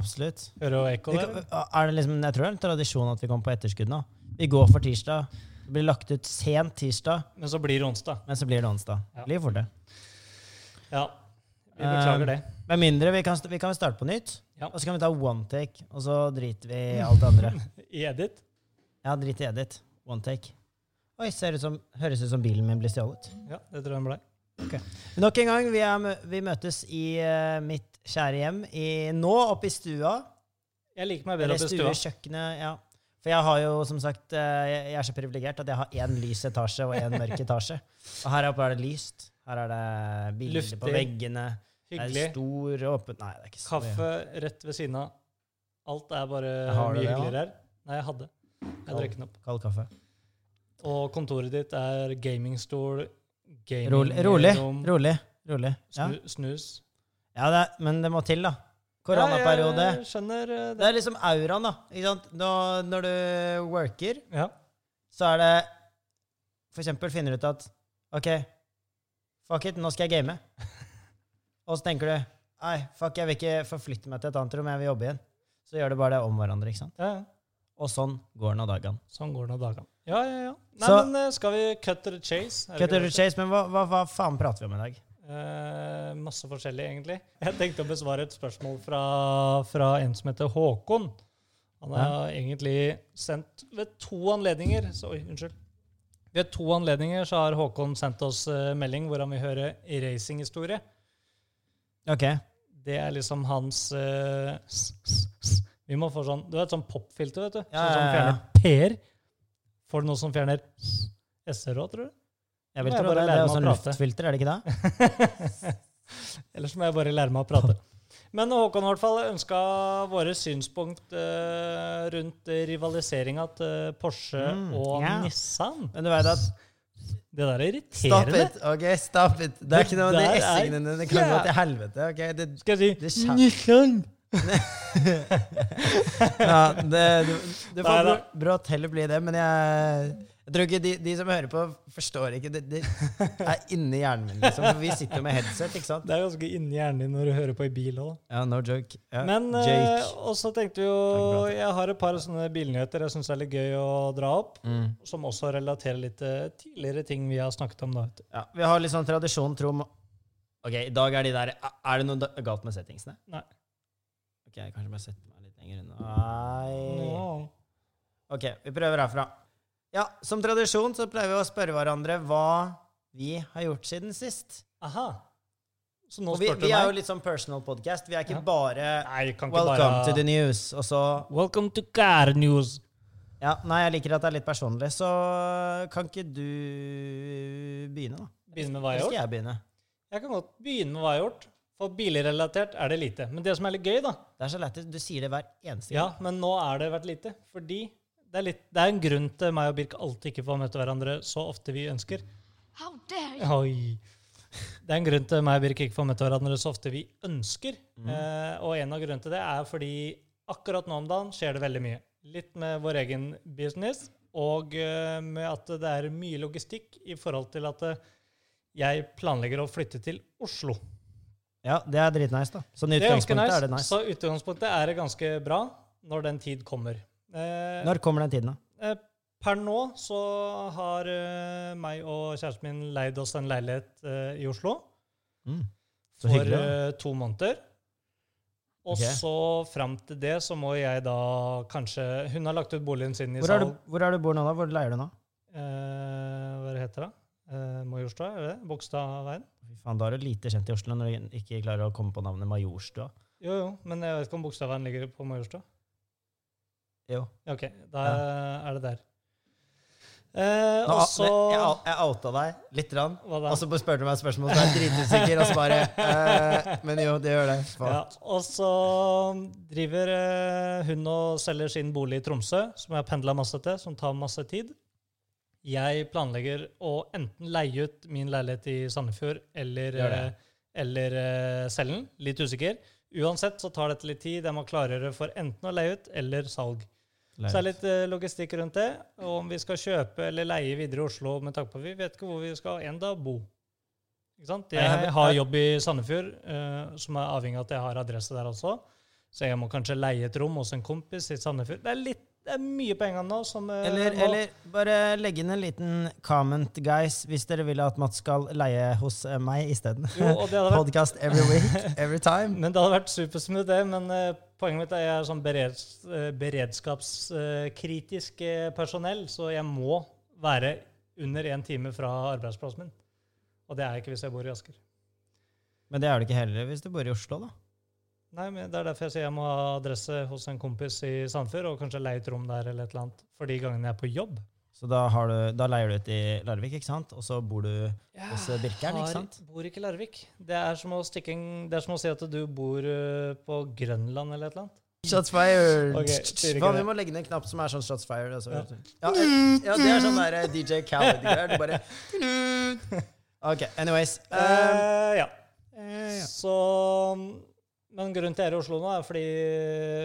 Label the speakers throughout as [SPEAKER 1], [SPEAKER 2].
[SPEAKER 1] Absolutt.
[SPEAKER 2] Hører du ekko der?
[SPEAKER 1] Er det liksom, jeg tror det er en tradisjon at vi kommer på etterskudd nå. Vi går for tirsdag. Det blir lagt ut sent tirsdag,
[SPEAKER 2] Men så blir det onsdag.
[SPEAKER 1] men så blir det onsdag.
[SPEAKER 2] Ja.
[SPEAKER 1] Blir fort det.
[SPEAKER 2] Ja. Vi beklager det.
[SPEAKER 1] Med mindre vi kan, vi kan starte på nytt,
[SPEAKER 2] Ja.
[SPEAKER 1] og så kan vi ta one take, og så driter vi i alt det andre.
[SPEAKER 2] I edit.
[SPEAKER 1] Ja, drit i edit. One take. Oi, ser ut som, høres ut som bilen min blir stjålet.
[SPEAKER 2] Ja, det tror jeg ble.
[SPEAKER 1] Nok en gang, vi, er, vi møtes i uh, mitt kjære hjem i, nå oppe i stua.
[SPEAKER 2] Jeg liker meg bedre oppe i stua.
[SPEAKER 1] kjøkkenet, ja. For jeg har jo som sagt, eh, jeg er så privilegert at jeg har én lys etasje og én mørk etasje. Og her oppe er det lyst. Her er det bilder på veggene. Hyggelig. Det er stor åpen Nei, det er ikke så mye.
[SPEAKER 2] Kaffe rett ved siden av. Alt er bare mye
[SPEAKER 1] det,
[SPEAKER 2] hyggeligere her. Nei, jeg hadde. Jeg drakk den opp.
[SPEAKER 1] Kald kaffe.
[SPEAKER 2] Og kontoret ditt er gamingstol, gamingrom,
[SPEAKER 1] Rolig. Rolig. Rolig. rolig. Ja,
[SPEAKER 2] snus.
[SPEAKER 1] Ja det er, men det må til, da. Koronaperiode.
[SPEAKER 2] Ja, jeg skjønner eh,
[SPEAKER 1] Det
[SPEAKER 2] det.
[SPEAKER 1] er liksom auraen, da. Ikke sant? Når, når du worker,
[SPEAKER 2] Ja.
[SPEAKER 1] så er det For eksempel finner du ut at OK, fuck it, nå skal jeg game. Og så tenker du Nei, fuck, jeg vil ikke forflytte meg til et annet rom, jeg vil jobbe igjen. Så gjør du bare det om hverandre, ikke sant?
[SPEAKER 2] ja, ja.
[SPEAKER 1] Og sånn går nå dagene.
[SPEAKER 2] Sånn går nå dagene. Ja, ja, ja. Nei,
[SPEAKER 1] Så-
[SPEAKER 2] men eh, skal vi cut to the chase?
[SPEAKER 1] Cut
[SPEAKER 2] to
[SPEAKER 1] or chase, men hva, hva, hva faen prater vi om i dag?
[SPEAKER 2] Eh, masse forskjellig, egentlig. Jeg tenkte å besvare et spørsmål fra, fra en som heter Håkon. Han har egentlig sendt ved to anledninger så, Oi, unnskyld. Ved to anledninger så har Håkon sendt oss eh, melding hvor han vil høre racinghistorie.
[SPEAKER 1] OK.
[SPEAKER 2] Det er liksom hans eh, Vi må få sånn Du et sånn popfilter, vet du?
[SPEAKER 1] Ja,
[SPEAKER 2] sånn som
[SPEAKER 1] ja, ja.
[SPEAKER 2] fjerner P-er. Får du noe som fjerner S-er òg, tror du?
[SPEAKER 1] Jeg vil tro det. Det er en
[SPEAKER 2] prate.
[SPEAKER 1] luftfilter, er det ikke det?
[SPEAKER 2] Ellers må jeg bare lære meg å prate. Men Håkon i hvert fall ønska våre synspunkt uh, rundt rivaliseringa til Porsche
[SPEAKER 1] Mm,
[SPEAKER 2] og
[SPEAKER 1] yeah.
[SPEAKER 2] Nissan.
[SPEAKER 1] Men du vet at
[SPEAKER 2] Det der er irriterende.
[SPEAKER 1] Stop it! ok, stop it. Det er ikke noe
[SPEAKER 2] Det
[SPEAKER 1] De dine kan gå til helvete. ok? Det,
[SPEAKER 2] Skal jeg si Nissan?
[SPEAKER 1] ja, det, du, du får br- brått heller bli det, men jeg, jeg tror ikke de, de som hører på, forstår ikke. Det, det er inni hjernen min, liksom. For vi sitter jo med headset, ikke sant?
[SPEAKER 2] Det er ganske inni hjernen din når du hører på i bil òg.
[SPEAKER 1] Ja, no joke. Ja,
[SPEAKER 2] Men eh,
[SPEAKER 1] også
[SPEAKER 2] og så tenkte vi jo. Jeg har et par sånne bilnyheter jeg syns er litt gøy å dra opp.
[SPEAKER 1] Mm.
[SPEAKER 2] Som også relaterer litt til tidligere ting vi har snakket om. da.
[SPEAKER 1] Ja, vi har litt sånn tradisjon, tro Ok, i dag er de der Er det noe galt med settingsene?
[SPEAKER 2] Nei.
[SPEAKER 1] Ok, kanskje kanskje bare sette meg litt lenger unna. Nei. Ok, vi prøver herfra. Ja, som tradisjon så pleier vi å spørre hverandre hva vi har gjort siden sist.
[SPEAKER 2] Aha. Så nå
[SPEAKER 1] Og vi,
[SPEAKER 2] spurte
[SPEAKER 1] vi er jo litt sånn personal podcast. Vi er ikke
[SPEAKER 2] Ja.
[SPEAKER 1] bare
[SPEAKER 2] Nei, ikke
[SPEAKER 1] Welcome
[SPEAKER 2] bare
[SPEAKER 1] to the news. Og så
[SPEAKER 2] Welcome to Car News.
[SPEAKER 1] Ja, nei, jeg liker at det er litt personlig, så kan ikke du begynne, da?
[SPEAKER 2] Begynne med hva jeg har gjort?
[SPEAKER 1] skal jeg begynne?
[SPEAKER 2] Jeg kan godt begynne med hva jeg har gjort. For bilrelatert er det lite. Men det som er litt gøy, da
[SPEAKER 1] Det er så lett, du sier det hver eneste gang.
[SPEAKER 2] Ja, men nå er det vært lite. Fordi det er, litt, det er en grunn til meg og Birk alltid ikke får møte hverandre så ofte vi ønsker.
[SPEAKER 3] How dare you?
[SPEAKER 2] Oi. Det er en grunn til meg og Birk ikke får møte hverandre så ofte vi ønsker.
[SPEAKER 1] Mm.
[SPEAKER 2] Eh, og en av grunnene til det er fordi akkurat nå om dagen skjer det veldig mye. Litt med vår egen business, og eh, med at det er mye logistikk i forhold til at eh, jeg planlegger å flytte til Oslo.
[SPEAKER 1] Ja, det er dritnice, da. Sånn i
[SPEAKER 2] Det er nice.
[SPEAKER 1] er det nice.
[SPEAKER 2] Så utgangspunktet er det ganske bra når den tid kommer. Eh,
[SPEAKER 1] Når kommer den tiden, da?
[SPEAKER 2] eh, per nå så har eh, meg og kjæresten min leid oss en leilighet eh, i Oslo
[SPEAKER 1] Mm. Så
[SPEAKER 2] for
[SPEAKER 1] hyggelig.
[SPEAKER 2] eh, to måneder. Og
[SPEAKER 1] okay.
[SPEAKER 2] så fram til det så må jeg da kanskje Hun har lagt ut boligen sin i
[SPEAKER 1] Hvor
[SPEAKER 2] salg.
[SPEAKER 1] du, hvor er du bor nå, da? Hvor leier du nå?
[SPEAKER 2] Eh, hva heter det? Eh, Majorstua, er det det? Bogstadveien?
[SPEAKER 1] Faen, Da er du lite kjent i Oslo når du ikke klarer å komme på navnet Majorstua.
[SPEAKER 2] Jo, jo, men jeg vet ikke om Bogstadveien ligger på Majorstua.
[SPEAKER 1] Jo.
[SPEAKER 2] Ok, da er det der. Eh,
[SPEAKER 1] Nå,
[SPEAKER 2] og så
[SPEAKER 1] jeg, outa deg litt, rann, og så spurte du meg et spørsmål, så er jeg dritusikker, og så bare eh, Men jo, det gjør det.
[SPEAKER 2] Ja, og så driver eh, hun og selger sin bolig i Tromsø, som jeg har pendla masse til, som tar masse tid. Jeg planlegger å enten leie ut min leilighet i Sandefjord eller, eh, eller eh, selge den. Litt usikker. Uansett så tar dette litt tid. Jeg må klargjøre for enten å leie ut eller salg. Så det er litt eh, logistikk rundt det. Og om vi skal kjøpe eller leie videre i Oslo med tanke på vi vet ikke hvor vi skal enda bo. Ikke sant?
[SPEAKER 1] Jeg har-
[SPEAKER 2] jobb i Sandefjord, uh, som er avhengig av at jeg har adresse der også. Så jeg må kanskje leie et rom hos en kompis i Sandefjord. Det er, litt, det er mye penger nå som eh,
[SPEAKER 1] Eller, eller bare legg inn en liten comment, guys, hvis dere vil at Mats skal leie hos eh, meg isteden. Podcast every week, every time.
[SPEAKER 2] Men det hadde vært supersmooth, det. Men uh, poenget mitt er at jeg er sånn bereds, uh, beredskapskritisk uh, personell, så jeg må være under én time fra arbeidsplassen min. Og det er jeg ikke hvis jeg bor i Asker.
[SPEAKER 1] Men det er du ikke heller hvis du bor i Oslo, da.
[SPEAKER 2] Nei, men Det er derfor jeg sier jeg må ha adresse hos en kompis i Sandfjord, og kanskje leie et rom der eller et eller annet, for de gangene jeg er på jobb.
[SPEAKER 1] Så da, har du, da leier du ut i Larvik, ikke sant? Og så bor du hos eh, Birkeren, ikke sant?
[SPEAKER 2] Jeg Bor ikke i Larvik. Det er, som å stikke det er som å si at du bor eh, på Grønland eller et eller annet.
[SPEAKER 1] Shots fired!
[SPEAKER 2] Ok, sier ikke
[SPEAKER 1] Faen,
[SPEAKER 2] det.
[SPEAKER 1] vi må legge ned en knapp som er sånn shots fired. Altså.
[SPEAKER 2] Ja.
[SPEAKER 1] Ja. eh, ja, det er sånn der DJ Khaled-greier. Du bare OK, anyways. Um,
[SPEAKER 2] uh, ja.
[SPEAKER 1] ja.
[SPEAKER 2] Så Men grunnen til jeg er i Oslo nå, er fordi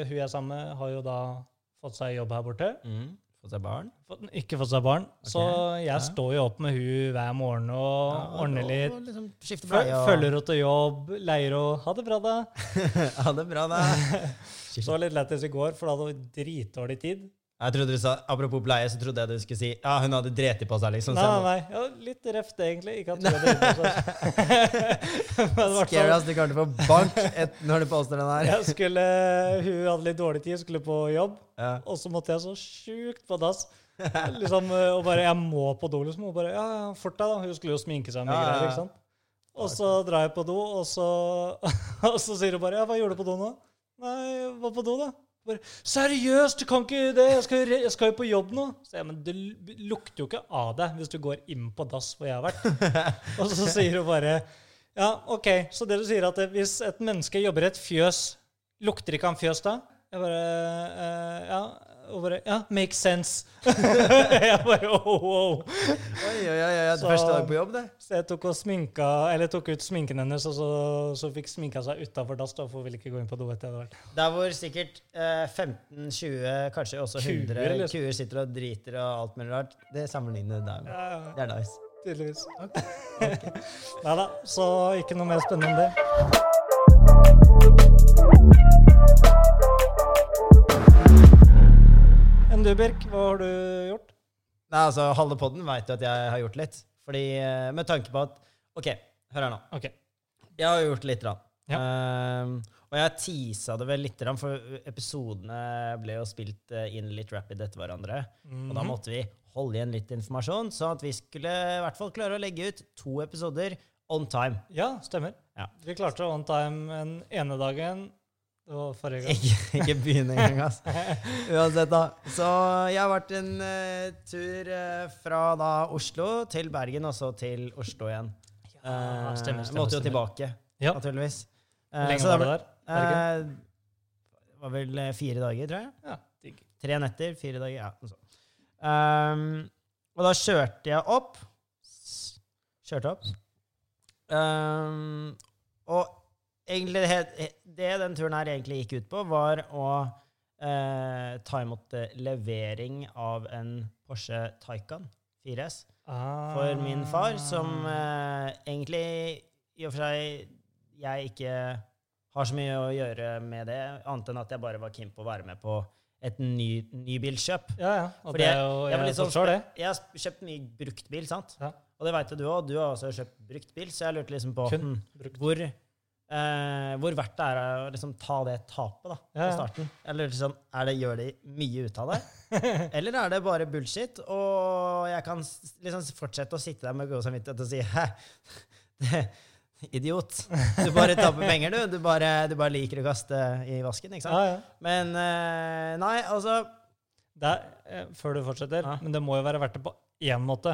[SPEAKER 2] hun jeg er sammen med, har jo da fått seg jobb her borte.
[SPEAKER 1] Mm. Fått seg barn?
[SPEAKER 2] Fått, ikke fått seg barn. Så jeg
[SPEAKER 1] ja.
[SPEAKER 2] står jo opp med hun hver morgen og
[SPEAKER 1] Ja,
[SPEAKER 2] ordner litt.
[SPEAKER 1] og Liksom bleie og
[SPEAKER 2] Følger henne til jobb, leier henne. Ha det bra, da.
[SPEAKER 1] Ha det bra, da.
[SPEAKER 2] Så litt lættis i går, for da hadde hun dritdårlig tid.
[SPEAKER 1] Jeg trodde du sa, Apropos bleie, så trodde jeg du skulle si ja, hun hadde dreti på seg. liksom.
[SPEAKER 2] Nei, nei, nei. Ja, litt røft, egentlig. Ikke at hun hadde dreti på seg.
[SPEAKER 1] Scary ass, du kommer til å få bank et, når du poster den her.
[SPEAKER 2] jeg skulle, hun hadde litt dårlig tid, skulle på jobb.
[SPEAKER 1] Ja.
[SPEAKER 2] Og så måtte jeg så sjukt på dass. Liksom, og bare, jeg må på do, liksom. Og bare, ja, fort deg, da. Hun skulle jo sminke seg med
[SPEAKER 1] ja,
[SPEAKER 2] greier, ikke sant. Og så drar jeg på do, og så, og så sier hun bare, ja, hva gjorde du på do nå? Nei, jeg var på do, da. Bare, Seriøst, du kan ikke det! Jeg skal, jeg skal jo på jobb nå. Så jeg, men det lukter jo ikke av deg hvis du går inn på dass hvor jeg har vært. og så sier hun bare Ja, OK, så det du sier at hvis et menneske jobber i et fjøs, lukter ikke han fjøs da? Jeg bare eh, Ja. Og bare Ja, makes sense. jeg bare oh, wow.
[SPEAKER 1] Oi, oi, oi, oi, det
[SPEAKER 2] Så-
[SPEAKER 1] første dag på jobb, det.
[SPEAKER 2] Så jeg tok og sminka Eller tok ut sminken hennes, og så, så fikk sminka seg utafor dass, da, for hun ville ikke gå inn på do etter hvert.
[SPEAKER 1] Der hvor sikkert eh, 15-20, kanskje også
[SPEAKER 2] Kuer,
[SPEAKER 1] 100
[SPEAKER 2] liksom.
[SPEAKER 1] kuer sitter og driter og alt mulig rart, det sammenligner det der.
[SPEAKER 2] Ja,
[SPEAKER 1] Det er nice.
[SPEAKER 2] tydeligvis. Nei da, så ikke noe mer spennende enn det. Birk, hva har du gjort?
[SPEAKER 1] Nei, altså, Halve podden veit jo at jeg har gjort litt. Fordi, eh, Med tanke på at OK, hør her nå.
[SPEAKER 2] Ok.
[SPEAKER 1] Jeg har gjort litt. Rann.
[SPEAKER 2] Ja.
[SPEAKER 1] Ehm, og jeg teasa det vel litt, rann, for episodene ble jo spilt eh, inn litt rapid etter hverandre. Og da
[SPEAKER 2] Mhm.
[SPEAKER 1] måtte vi holde igjen litt informasjon, sånn at vi skulle i hvert fall klare å legge ut to episoder on time.
[SPEAKER 2] Ja, stemmer.
[SPEAKER 1] Ja.
[SPEAKER 2] Vi klarte on time en ene dagen. Det var forrige gang.
[SPEAKER 1] Ikke, ikke begynn engang, altså. Uansett, da. Så jeg har vært en uh, tur uh, fra da Oslo til Bergen, og så til Oslo igjen.
[SPEAKER 2] Ja,
[SPEAKER 1] Eh,
[SPEAKER 2] stemmer, stemmer,
[SPEAKER 1] Måtte jo tilbake,
[SPEAKER 2] Ja.
[SPEAKER 1] naturligvis.
[SPEAKER 2] Hvor
[SPEAKER 1] Eh,
[SPEAKER 2] lenge
[SPEAKER 1] så
[SPEAKER 2] var du der? Bergen?
[SPEAKER 1] Eh, det var vel eh, fire dager, tror jeg.
[SPEAKER 2] Ja, digg.
[SPEAKER 1] Tre netter, fire dager, ja. Og, sånt. Ehm, og da kjørte jeg opp. Kjørte opp. Um, og egentlig det, det den turen her egentlig gikk ut på, var å eh, ta imot eh, levering av en Porsche Taycan 4S for min far, som
[SPEAKER 2] Ah.
[SPEAKER 1] eh, egentlig i og for seg jeg ikke har så mye å gjøre med det, annet enn at jeg bare var keen på å være med på et ny, nybilkjøp.
[SPEAKER 2] Ja, ja. Og
[SPEAKER 1] Fordi
[SPEAKER 2] det er jo
[SPEAKER 1] jeg
[SPEAKER 2] Jeg,
[SPEAKER 1] sånn
[SPEAKER 2] det.
[SPEAKER 1] Jeg har kjøpt mye brukt bil, sant?
[SPEAKER 2] Ja.
[SPEAKER 1] Og det veit jo du òg. Du har også kjøpt brukt bil, så jeg lurte liksom på
[SPEAKER 2] Kun
[SPEAKER 1] hm, hvor, eh, hvor verdt det er å liksom ta det tapet da,
[SPEAKER 2] Ja, ja.
[SPEAKER 1] på starten. Eller liksom, er det, gjør de mye ut av det? Eller er det bare bullshit, og jeg kan liksom fortsette å sitte der med god samvittighet og si hæ, det, idiot. Du bare taper penger, du. Du bare, du bare liker å kaste i vasken, ikke sant?
[SPEAKER 2] Ja.
[SPEAKER 1] Men eh, nei, altså
[SPEAKER 2] Det er, eh, før du fortsetter, men det må jo være verdt det på én måte.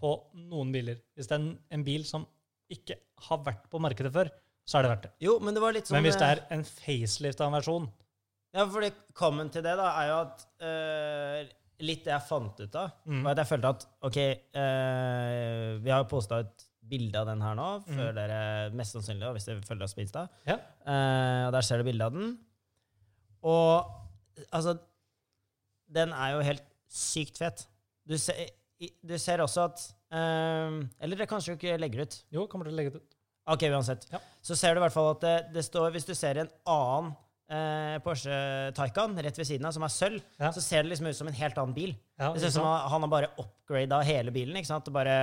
[SPEAKER 2] På noen biler. Hvis det er en, en bil som ikke har vært på markedet før, så er det verdt det.
[SPEAKER 1] Jo, men det var litt sånn
[SPEAKER 2] Men hvis det
[SPEAKER 1] eh,
[SPEAKER 2] er en facelift av en versjon
[SPEAKER 1] Ja, fordi Kommen til det da, er jo at eh, litt det jeg fant ut av,
[SPEAKER 2] Mm.
[SPEAKER 1] var at jeg følte at OK, eh, vi har jo posta et bilde av den her nå, før
[SPEAKER 2] Mm.
[SPEAKER 1] dere mest sannsynlig, hvis dere følger oss på Insta.
[SPEAKER 2] Ja.
[SPEAKER 1] Uh, og der ser du bilde av den. Og altså Den er jo helt sykt fet. Du ser, du ser også at uh, Eller det kanskje du ikke legger ut.
[SPEAKER 2] Jo, kommer til å legge det ut.
[SPEAKER 1] Ok, uansett.
[SPEAKER 2] Ja.
[SPEAKER 1] Så ser du i hvert fall at det, det står Hvis du ser en annen eh, Porsche Taycan rett ved siden av, som er sølv,
[SPEAKER 2] Ja.
[SPEAKER 1] så ser det liksom ut som en helt annen bil.
[SPEAKER 2] Ja,
[SPEAKER 1] Det ser ut som han, har bare upgrada hele bilen. ikke sant? Bare,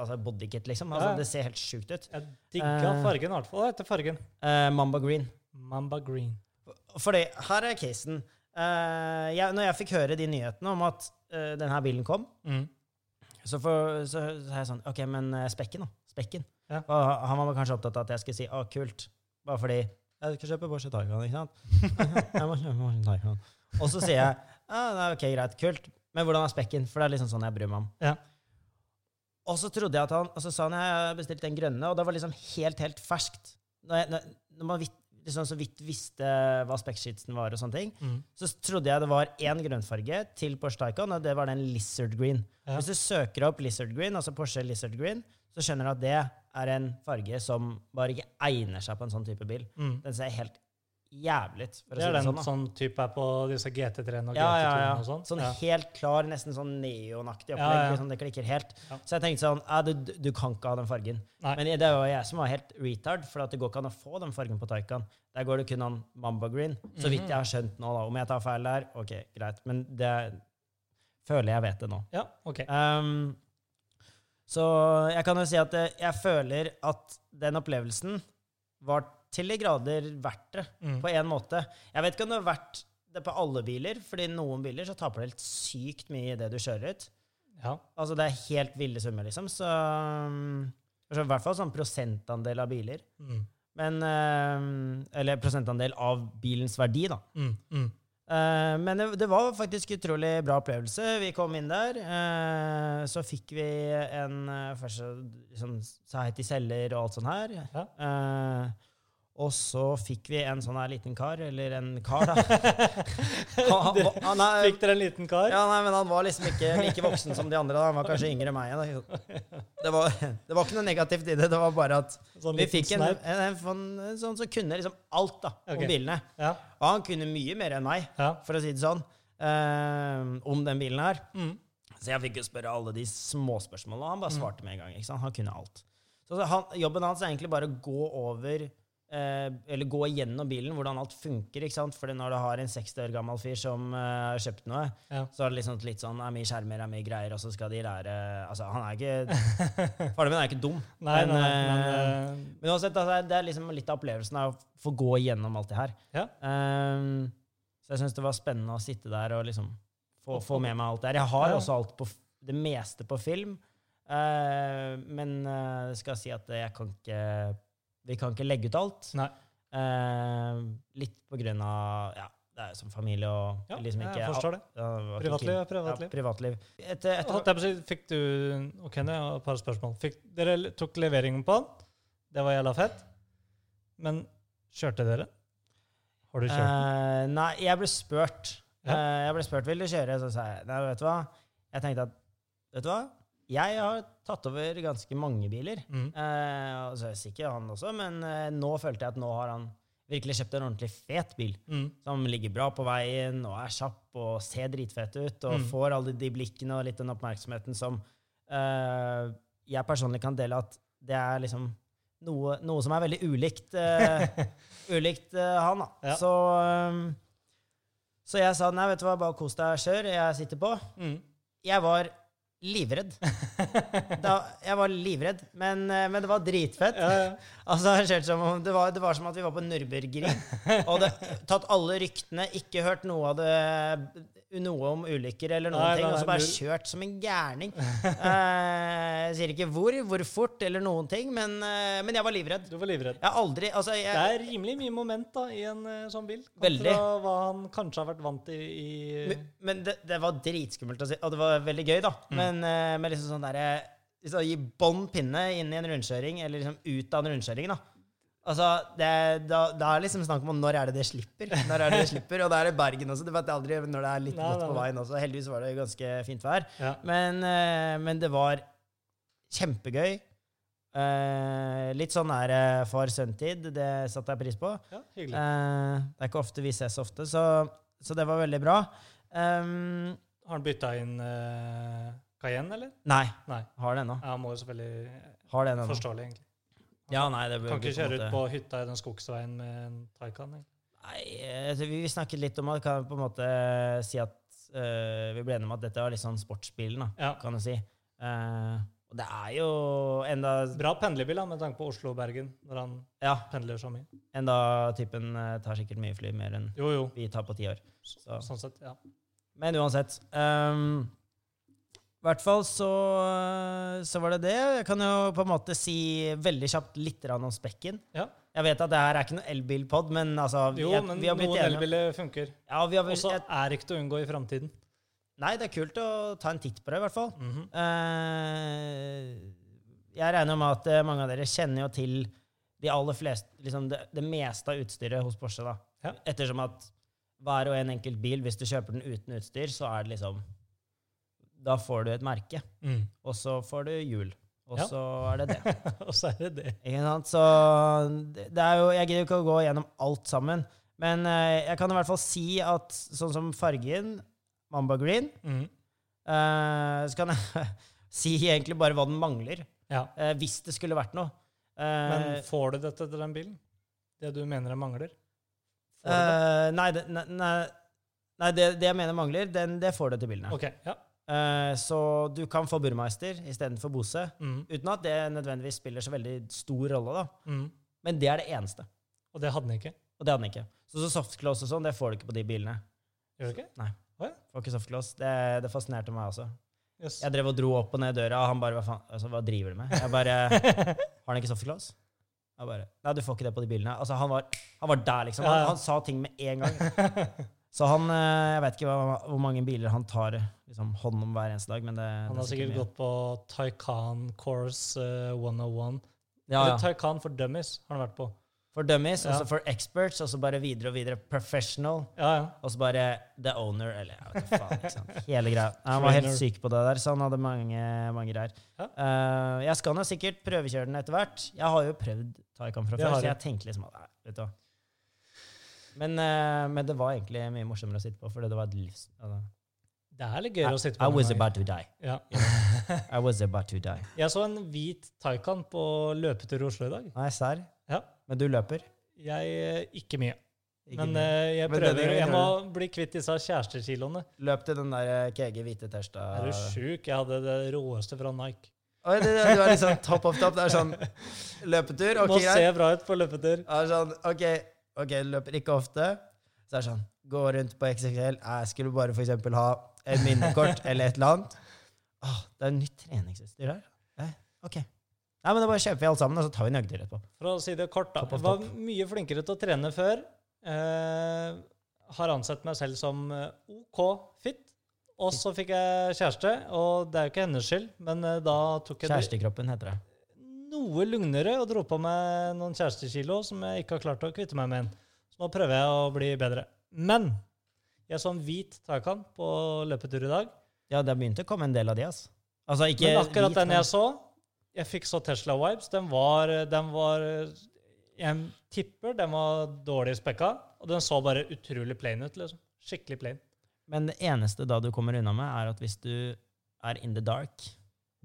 [SPEAKER 1] altså Bodykit, liksom. Altså. Det ser helt sjukt ut.
[SPEAKER 2] Jeg digga
[SPEAKER 1] Eh.
[SPEAKER 2] fargen, i hvert fall. Heter fargen?
[SPEAKER 1] Eh, Mamba Green.
[SPEAKER 2] Mamba green.
[SPEAKER 1] Fordi her er casen. Eh, jeg, når jeg fikk høre de nyhetene om at uh, denne bilen kom,
[SPEAKER 2] Mm.
[SPEAKER 1] så, for, så, så er jeg sånn OK, men eh, spekken, da? Spekken.
[SPEAKER 2] Ja.
[SPEAKER 1] Og han var kanskje opptatt av at jeg skulle si 'å, kult', bare fordi jeg skal kjøpe Porsche Taycan, ikke sant? jeg må kjøpe Porsche Taycan. Og så sier jeg ja, det er ok, greit, kult, men hvordan er spekken? For det er liksom sånn jeg bryr meg om.
[SPEAKER 2] Ja.
[SPEAKER 1] Og så trodde jeg at han, og så sa han jeg har bestilt den grønne, og det var liksom helt, helt ferskt. Når, jeg, når, når man liksom så vidt visste hva spekksheetsen var og sånne ting,
[SPEAKER 2] Mm.
[SPEAKER 1] så trodde jeg det var én grønnfarge til Porsche Taycan, og det var den Lizard Green.
[SPEAKER 2] Ja.
[SPEAKER 1] Hvis du søker opp Lizard Green, altså Porsche Lizard Green, så skjønner du at det er en farge som bare ikke egner seg på en sånn type bil.
[SPEAKER 2] Mm.
[SPEAKER 1] Den ser helt jævlig for
[SPEAKER 2] Det er den
[SPEAKER 1] sånn.
[SPEAKER 2] sånn type er på disse GT3-ene og
[SPEAKER 1] Ja, ja,
[SPEAKER 2] GT2-ene
[SPEAKER 1] ja.
[SPEAKER 2] og sånn?
[SPEAKER 1] Sånn
[SPEAKER 2] ja.
[SPEAKER 1] helt klar, nesten sånn neonaktig opplegg.
[SPEAKER 2] ja.
[SPEAKER 1] Liksom, det klikker helt.
[SPEAKER 2] Ja.
[SPEAKER 1] Så jeg tenkte sånn ja, du, du kan ikke ha den fargen.
[SPEAKER 2] Nei.
[SPEAKER 1] Men det var jeg som var helt retard, for det går ikke an å få den fargen på Taycan. Der går det kun an Mamba Green, så vidt
[SPEAKER 2] Mhm.
[SPEAKER 1] jeg har skjønt nå. da. Om jeg tar feil der, ok, greit. Men det føler jeg vet det nå.
[SPEAKER 2] ja, ok.
[SPEAKER 1] Um, så jeg kan jo si at eh, jeg føler at den opplevelsen var til de grader verdt det,
[SPEAKER 2] Mm.
[SPEAKER 1] på en måte. Jeg vet ikke om det har vært det på alle biler, fordi noen biler så taper det helt sykt mye i det du kjører ut.
[SPEAKER 2] Ja.
[SPEAKER 1] Altså det er helt ville summer, liksom. Så, um, så i hvert fall sånn prosentandel av biler.
[SPEAKER 2] Mm.
[SPEAKER 1] Men um, Eller prosentandel av bilens verdi, da.
[SPEAKER 2] Mm. Mm.
[SPEAKER 1] Eh, men det, det var faktisk utrolig bra opplevelse. Vi kom inn der, eh, så fikk vi en uh, Først liksom, sa hei til selger og alt sånt her.
[SPEAKER 2] Ja.
[SPEAKER 1] Eh, og så fikk vi en sånn her liten kar, eller en kar, da. Han, han, han er,
[SPEAKER 2] Fikk dere en liten kar?
[SPEAKER 1] ja, nei, men han var liksom ikke like voksen som de andre. Da. Han var kanskje yngre enn meg. Det, var, det var ikke noe negativt i det. Det var bare at
[SPEAKER 2] Sånn
[SPEAKER 1] vi fikk en, en, en, sånn- en sånn som kunne liksom alt da, om bilene.
[SPEAKER 2] Ja.
[SPEAKER 1] Og han kunne mye mer enn meg
[SPEAKER 2] ja.
[SPEAKER 1] for å si det sånn, eh, om den bilen her.
[SPEAKER 2] Mm.
[SPEAKER 1] Så jeg fikk jo spørre alle de småspørsmålene, og han bare
[SPEAKER 2] Mm.
[SPEAKER 1] svarte med en gang. ikke sant? Han kunne alt. Så han, jobben hans er egentlig bare å gå over Eller gå igjennom bilen, hvordan alt funker. ikke sant? Fordi når du har en 60 år gammel fyr som eh, har kjøpt noe,
[SPEAKER 2] Ja.
[SPEAKER 1] så er det liksom litt sånn er mye skjermer, er mye greier, og så skal de lære Altså, han er ikke Faren min er ikke dum.
[SPEAKER 2] Nei,
[SPEAKER 1] Men,
[SPEAKER 2] nei, men, men
[SPEAKER 1] eh,
[SPEAKER 2] eh,
[SPEAKER 1] Men uansett, altså, det er liksom litt av opplevelsen av å få gå igjennom alt det her.
[SPEAKER 2] Ja.
[SPEAKER 1] Um, så jeg syns det var spennende å sitte der og liksom få, få med meg alt det her. Jeg har
[SPEAKER 2] Ja.
[SPEAKER 1] også alt på, det meste på film, uh, men eh, jeg skal si at jeg kan ikke Vi kan ikke legge ut alt.
[SPEAKER 2] Nei.
[SPEAKER 1] Eh, litt på grunn av Ja, det er som familie og
[SPEAKER 2] Ja,
[SPEAKER 1] liksom ikke
[SPEAKER 2] jeg forstår det.
[SPEAKER 1] Ja,
[SPEAKER 2] Privatliv er privatliv.
[SPEAKER 1] Ja, privatliv. Etter, etter,
[SPEAKER 2] jeg fikk du Ok, det er et par spørsmål. Fikk, dere tok leveringen på den. Det var jævla fett. Men kjørte dere? Har du kjørt den?
[SPEAKER 1] Eh, nei, jeg ble spurt.
[SPEAKER 2] Ja.
[SPEAKER 1] Eh, jeg ble spurt vil du kjøre, så sa jeg nei, vet du hva. Jeg tenkte at vet du hva, jeg har tatt over ganske mange biler.
[SPEAKER 2] Mm.
[SPEAKER 1] Eh, altså, så er jeg sikker han også, men eh, nå følte jeg at nå har han virkelig kjøpt en ordentlig fet bil.
[SPEAKER 2] Mm.
[SPEAKER 1] Som ligger bra på veien og er kjapp og ser dritfett ut. Og
[SPEAKER 2] Mm.
[SPEAKER 1] får alle de blikkene og litt den oppmerksomheten som eh, jeg personlig kan dele at det er liksom noe, noe som er veldig ulikt, eh, ulikt eh, han. da.
[SPEAKER 2] Ja.
[SPEAKER 1] Så, um, så jeg sa nei, vet du hva, bare kos deg, kjør. Jeg sitter på.
[SPEAKER 2] Mm.
[SPEAKER 1] Jeg var livredd. Da, jeg var livredd, men, eh, men det var dritfett.
[SPEAKER 2] Ja, ja.
[SPEAKER 1] Altså, det, var, det var som at vi var på Nürburgring. Og hadde tatt alle ryktene, ikke hørt noe av det noe om ulykker eller noen
[SPEAKER 2] Nei,
[SPEAKER 1] ting,
[SPEAKER 2] nei,
[SPEAKER 1] og så bare kjørt som en gærning. Eh, jeg sier ikke hvor, hvor fort eller noen ting, men, eh, men jeg var livredd.
[SPEAKER 2] Du var livredd.
[SPEAKER 1] Jeg aldri Altså,
[SPEAKER 2] Det er rimelig mye moment da, i en eh, sånn bil.
[SPEAKER 1] Veldig.
[SPEAKER 2] Kontra hva han kanskje har vært vant til i
[SPEAKER 1] men, men det, det var dritskummelt å si, og det var veldig gøy, da.
[SPEAKER 2] Mm.
[SPEAKER 1] Men eh, med liksom sånn derre liksom, Gi bånn pinne inn i en rundkjøring, eller liksom ut av en rundkjøring, da. Altså, det, da, da er det liksom snakk om når er det det slipper. Når er det det slipper, Og da er det Bergen også. Du vet aldri når det er litt
[SPEAKER 2] godt
[SPEAKER 1] på veien også. Heldigvis var det ganske fint vær.
[SPEAKER 2] Ja.
[SPEAKER 1] Men, eh, men det var kjempegøy. Eh, litt sånn er uh, far-sønn-tid. Det satte jeg pris på.
[SPEAKER 2] ja.
[SPEAKER 1] Eh, det er ikke ofte vi ses ofte, så, så det var veldig bra. Um,
[SPEAKER 2] Har han bytta inn uh, Cayenne, eller?
[SPEAKER 1] Nei,
[SPEAKER 2] Nei.
[SPEAKER 1] har det ennå.
[SPEAKER 2] Ja, må jo selvfølgelig
[SPEAKER 1] Har det ennå.
[SPEAKER 2] Forståelig, egentlig.
[SPEAKER 1] Ja, nei, det
[SPEAKER 2] Kan ikke kjøre ut på hytta i den skogsveien med en Taycan.
[SPEAKER 1] Nei, eh, vi snakket litt om at kan på en måte si at uh, vi ble enige om at dette var litt sånn sportsbilen, da,
[SPEAKER 2] Ja.
[SPEAKER 1] kan du si. Uh, og det er jo enda,
[SPEAKER 2] Bra pendlerbil da, med tanke på Oslo-Bergen, når han
[SPEAKER 1] ja,
[SPEAKER 2] pendler så mye.
[SPEAKER 1] enda typen eh, tar sikkert mye fly, mer enn
[SPEAKER 2] Jo, jo.
[SPEAKER 1] vi tar på ti år. Så.
[SPEAKER 2] Sånn sett, ja.
[SPEAKER 1] Men uansett. ehm, I hvert fall så, så var det det. Jeg kan jo på en måte si veldig kjapt litt om spekken.
[SPEAKER 2] Ja.
[SPEAKER 1] Jeg vet at det her er ikke noe elbilpod, men altså
[SPEAKER 2] Jo,
[SPEAKER 1] jeg,
[SPEAKER 2] men
[SPEAKER 1] vi har blitt
[SPEAKER 2] noen elbiler funker.
[SPEAKER 1] Ja,
[SPEAKER 2] Og så
[SPEAKER 1] er
[SPEAKER 2] er ikke til å unngå i framtiden.
[SPEAKER 1] Nei, det er kult å ta en titt på det, i hvert fall.
[SPEAKER 2] Mhm.
[SPEAKER 1] Eh, jeg regner med at eh, mange av dere kjenner jo til de aller fleste, liksom det, det meste av utstyret hos Porsche. da.
[SPEAKER 2] Ja.
[SPEAKER 1] Ettersom at hver og en enkelt bil, hvis du kjøper den uten utstyr, så er det liksom Da får du et merke,
[SPEAKER 2] Mm.
[SPEAKER 1] og så får du hjul. Og
[SPEAKER 2] Ja.
[SPEAKER 1] så er det det.
[SPEAKER 2] og så er det det.
[SPEAKER 1] Ikke sant? Så det er jo Jeg gidder ikke å gå gjennom alt sammen, men eh, jeg kan i hvert fall si at sånn som fargen, Mamba Green,
[SPEAKER 2] mm.
[SPEAKER 1] eh, så kan jeg si egentlig bare hva den mangler.
[SPEAKER 2] Ja.
[SPEAKER 1] Eh, hvis det skulle vært noe. Eh,
[SPEAKER 2] Men får du dette til den bilen? Det du mener det mangler?
[SPEAKER 1] Eh, nei, det, nei, nei, nei det, det jeg mener mangler, den, det får du til bilene.
[SPEAKER 2] Ok, ja.
[SPEAKER 1] Eh, så du kan få Burmeister istedenfor Bose,
[SPEAKER 2] mm.
[SPEAKER 1] uten at det nødvendigvis spiller så veldig stor rolle. da.
[SPEAKER 2] Mm.
[SPEAKER 1] Men det er det eneste,
[SPEAKER 2] Og det hadde den ikke?
[SPEAKER 1] og det hadde den ikke. Så, så softclose og sånn, det får du ikke på de bilene.
[SPEAKER 2] Gjør du ikke?
[SPEAKER 1] Får ikke softclose. Det, det fascinerte meg også.
[SPEAKER 2] Yes.
[SPEAKER 1] Jeg drev og dro opp og ned døra, og han bare hva, faen, altså, hva driver du med? Jeg bare Har han ikke softclose? Jeg bare Nei, du får ikke det på de bilene. Altså, han var, han var der, liksom. Han, han sa ting med en gang. Så han eh, Jeg vet ikke hva, hvor mange biler han tar liksom, hånd om hver eneste dag, men det,
[SPEAKER 2] Han har
[SPEAKER 1] er
[SPEAKER 2] sikkert
[SPEAKER 1] mye.
[SPEAKER 2] gått på Taycan Course eh, 101.
[SPEAKER 1] ja,
[SPEAKER 2] Eller
[SPEAKER 1] ja.
[SPEAKER 2] Taycan for Dummies har han vært på.
[SPEAKER 1] For dummies, og så for experts, og så bare videre og videre professional.
[SPEAKER 2] Ja, ja.
[SPEAKER 1] Og så bare the owner, eller jeg vet ikke faen. ikke sant? Hele greia. Han var helt syk på det der, så han hadde mange, mange greier.
[SPEAKER 2] Ja.
[SPEAKER 1] Uh, jeg skal nå sikkert prøvekjøre den etter hvert. Jeg har jo prøvd Taycan fra før, så jeg tenkte liksom at vet du hva. Men, eh, men det var egentlig mye morsommere å sitte på, for det var et livs... Altså,
[SPEAKER 2] Det er litt gøyere å sitte
[SPEAKER 1] I, I was about to die.
[SPEAKER 2] Ja.
[SPEAKER 1] I was about to die.
[SPEAKER 2] Jeg så en hvit Taycan på løpetur i Oslo i dag.
[SPEAKER 1] Nei, serr?
[SPEAKER 2] Ja.
[SPEAKER 1] Men du løper?
[SPEAKER 2] Jeg eh, Ikke mye.
[SPEAKER 1] Ikke
[SPEAKER 2] Men
[SPEAKER 1] mye.
[SPEAKER 2] eh, jeg prøver.
[SPEAKER 1] Men
[SPEAKER 2] Jeg må bli kvitt disse kjærestekiloene.
[SPEAKER 1] Løp til den der kege KG hvite Tersta.
[SPEAKER 2] Er du sjuk? Jeg hadde det råeste fra Nike.
[SPEAKER 1] Oi, det, det, du er litt sånn top of top. Det er sånn løpetur. Ok,
[SPEAKER 2] Må se bra ut på løpetur.
[SPEAKER 1] Det er sånn, ok, ok, løper ikke ofte. Så er det sånn, gå rundt på XXL. Jeg skulle bare eksempel ha et minnekort eller et eller annet. Åh, det er nytt treningsutstyr her. Eh, ok. Nei, men da bare kjøper vi alt sammen, og så tar vi en øgder etterpå.
[SPEAKER 2] For å si det kort, da.
[SPEAKER 1] Topp
[SPEAKER 2] topp. Var mye flinkere til å trene før. Eh, har ansett meg selv som eh, OK fit. Og så fikk jeg kjæreste, og det er jo ikke hennes skyld, men eh, da tok jeg
[SPEAKER 1] Kjærestekroppen heter det.
[SPEAKER 2] Noe lugnere og dro på meg noen kjærestekilo som jeg ikke har klart å kvitte meg med. en. Så nå prøver jeg å bli bedre. Men jeg så en hvit Taycan på løpetur i dag.
[SPEAKER 1] Ja, det begynte å komme en del av de, ass. Altså, ikke
[SPEAKER 2] Men akkurat
[SPEAKER 1] hvit,
[SPEAKER 2] den jeg så, jeg fikk så Tesla-vibes. Den var, den var Jeg tipper den var dårlig spekka, og den så bare utrolig plain ut. liksom. Skikkelig plain.
[SPEAKER 1] Men det eneste da du kommer unna med, er at hvis du er in the dark,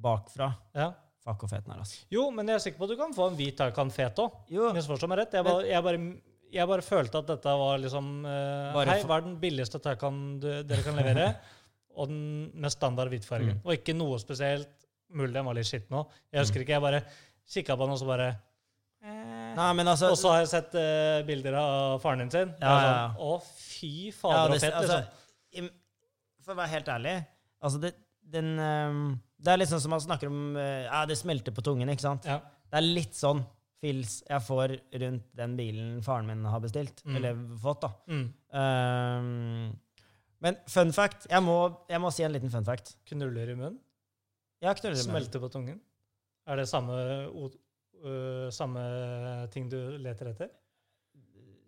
[SPEAKER 1] bakfra,
[SPEAKER 2] Ja.
[SPEAKER 1] Fuck hvor fet den er, ass.
[SPEAKER 2] Jo, men jeg er sikker på at du kan få en hvit Taycan fet òg. Misforstå meg rett. Jeg bare, jeg, bare, jeg bare følte at dette var liksom
[SPEAKER 1] uh,
[SPEAKER 2] Hei, hva er den billigste Taycan dere kan levere? og den med standard hvitfarge.
[SPEAKER 1] Mm.
[SPEAKER 2] Og ikke noe spesielt. Mulig den var litt skitten òg. Jeg husker ikke. Jeg bare kikka på den, og så bare eh.
[SPEAKER 1] Nei, men altså...
[SPEAKER 2] Og så har jeg sett uh, bilder av faren din sin.
[SPEAKER 1] Ja, ja,
[SPEAKER 2] sånn,
[SPEAKER 1] ja.
[SPEAKER 2] Å, fy
[SPEAKER 1] Ja,
[SPEAKER 2] fader,
[SPEAKER 1] det,
[SPEAKER 2] og fett,
[SPEAKER 1] altså,
[SPEAKER 2] liksom.
[SPEAKER 1] Altså, For å være helt ærlig altså det, den, ehm, det er litt sånn som man snakker om eh, Ja, det smelter på tungen, ikke sant?
[SPEAKER 2] Ja.
[SPEAKER 1] Det er litt sånn fils jeg får rundt den bilen faren min har bestilt.
[SPEAKER 2] Mm.
[SPEAKER 1] Eller fått, da.
[SPEAKER 2] Mm.
[SPEAKER 1] Um, men fun fact jeg må, jeg må si en liten fun fact.
[SPEAKER 2] Knuller i munnen.
[SPEAKER 1] Ja, knuller i munnen.
[SPEAKER 2] Smelter på tungen. Er det samme, øh, samme ting du leter etter?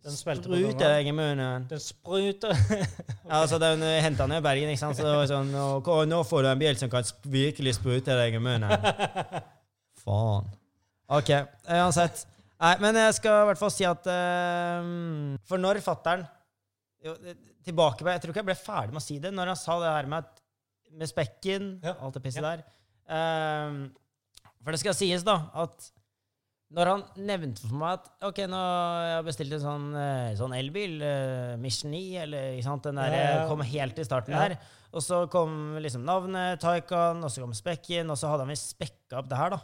[SPEAKER 2] Den
[SPEAKER 1] Spruter jeg i munnen.
[SPEAKER 2] Den spruter
[SPEAKER 1] Ja, altså, den henta ned i Bergen, ikke sant? Så det var sånn «Å, nå får du en bil som kan virkelig sprute deg i munnen. Faen. OK, uansett. Nei, men jeg skal i hvert fall si at uh, For når fattern Tilbake på Jeg tror ikke jeg ble ferdig med å si det. Når han sa det her med med spekken,
[SPEAKER 2] Ja.
[SPEAKER 1] alt det pisset
[SPEAKER 2] Ja.
[SPEAKER 1] der. Uh, for det skal sies, da, at når han nevnte for meg at ok, nå har jeg bestilt en sånn, eh, sånn elbil, eh, Mission 9, eller ikke sant, den der
[SPEAKER 2] Ja, ja.
[SPEAKER 1] kom helt i starten
[SPEAKER 2] Ja.
[SPEAKER 1] der, og så kom liksom navnet, Taycan, og så kom spekken, og så hadde han visst spekka opp det her, da.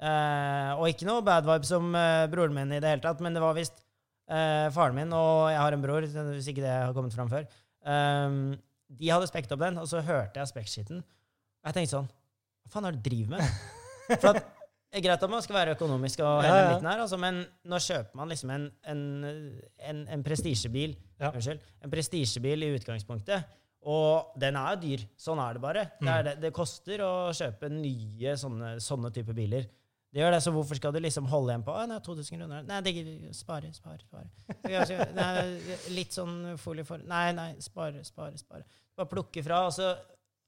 [SPEAKER 1] Eh, og ikke noe bad vibes som eh, broren min i det hele tatt, men det var visst eh, faren min, og jeg har en bror, hvis ikke det har kommet fram før. de hadde spekket opp den, og så hørte jeg spekkskitten. Og jeg tenkte sånn Hva faen er det du driver med? For at, det er greit at man skal være økonomisk, og
[SPEAKER 2] Ja, ja.
[SPEAKER 1] her, altså, men nå kjøper man liksom en, en, en, en prestisjebil
[SPEAKER 2] Ja.
[SPEAKER 1] En prestisjebil i utgangspunktet. Og den er jo dyr. Sånn er det bare. Det, er
[SPEAKER 2] Mm.
[SPEAKER 1] det, det koster å kjøpe nye sånne, sånne type biler. Det gjør det, så hvorfor skal du liksom holde igjen på «Å, nei, 2000 kroner? Nei, det, spare, spare, spare. Nei, litt sånn folie for Nei, nei, spare, spare, spare. Bare plukke fra. Og så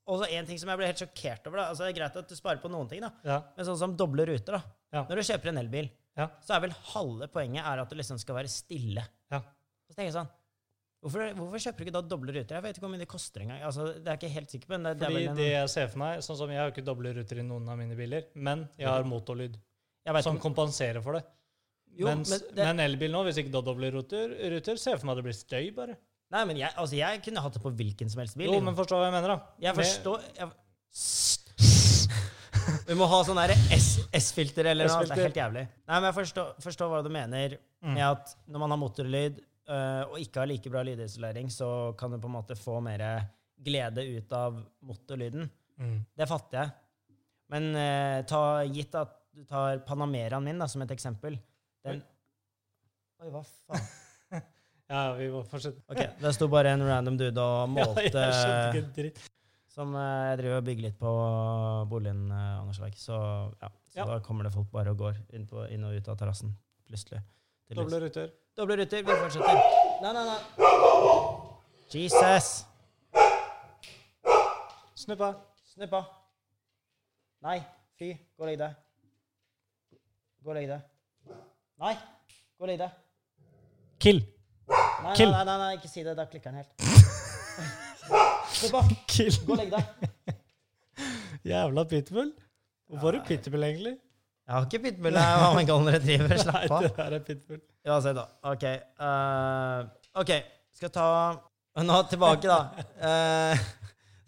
[SPEAKER 1] og så en ting som jeg ble helt sjokkert over. da, altså Det er greit at du sparer på noen ting, da,
[SPEAKER 2] Ja.
[SPEAKER 1] men sånn som doble ruter. da.
[SPEAKER 2] Ja.
[SPEAKER 1] Når du kjøper en elbil,
[SPEAKER 2] Ja.
[SPEAKER 1] så er vel halve poenget er at du liksom skal være stille.
[SPEAKER 2] Ja.
[SPEAKER 1] Så tenker jeg sånn Hvorfor, hvorfor kjøper du ikke da doble ruter? Jeg vet ikke hvor mye det koster engang. Altså, det er ikke helt sikker på, men det, det
[SPEAKER 2] Fordi
[SPEAKER 1] en,
[SPEAKER 2] det jeg ser for meg, sånn som jeg har ikke doble ruter i noen av mine biler, men jeg har motorlyd
[SPEAKER 1] jeg
[SPEAKER 2] som kompenserer for det.
[SPEAKER 1] jo,
[SPEAKER 2] Mens,
[SPEAKER 1] men det,
[SPEAKER 2] men elbil nå, hvis ikke da doble ruter, ruter, ser jeg for meg at det blir støy, bare.
[SPEAKER 1] Nei, men jeg, altså, jeg kunne hatt det på hvilken som helst bil.
[SPEAKER 2] Jo,
[SPEAKER 1] liksom.
[SPEAKER 2] men forstå hva jeg mener, da.
[SPEAKER 1] Jeg forstår jeg, Vi må ha sånn S-filter eller noe. Det er helt jævlig. Nei, men jeg forstår, forstår hva du mener
[SPEAKER 2] Mm.
[SPEAKER 1] med at når man har motorlyd øh, og ikke har like bra lydisolering, så kan du på en måte få mer glede ut av motorlyden.
[SPEAKER 2] Mm.
[SPEAKER 1] Det fatter jeg. Men øh, ta, gitt at du tar Panameraen min da, som et eksempel den, Oi, hva faen?
[SPEAKER 2] Ja, vi må fortsette.
[SPEAKER 1] Ok, Det sto bare en random dude og målte
[SPEAKER 2] Ja, jeg ikke dritt.
[SPEAKER 1] Som eh, jeg driver og bygger litt på boligen eh, Anders Verk. Så, ja, så
[SPEAKER 2] Ja.
[SPEAKER 1] da kommer det folk bare og går inn, på, inn og ut av terrassen. Plutselig.
[SPEAKER 2] Doble ruter.
[SPEAKER 1] Doble ruter. Vi fortsetter. Nei, nei, nei. Jesus!
[SPEAKER 2] Snuppa.
[SPEAKER 1] Snuppa. Nei. Fy. Gå og legg deg. Gå og legg deg. Nei. Gå og legg deg.
[SPEAKER 2] Kill.
[SPEAKER 1] Nei,
[SPEAKER 2] Kill.
[SPEAKER 1] nei, nei, nei, ikke si det. Da klikker den helt. Snupp.
[SPEAKER 2] Kill.
[SPEAKER 1] Gå og legg deg.
[SPEAKER 2] Jævla pitbull. Hvorfor har du pitbull, egentlig?
[SPEAKER 1] Jeg har ikke pitbull. Jeg har en golden retriever. Slapp av.
[SPEAKER 2] det der er pitbull.
[SPEAKER 1] Uansett, da. OK. Uh, OK, skal ta Nå tilbake, da. Uh,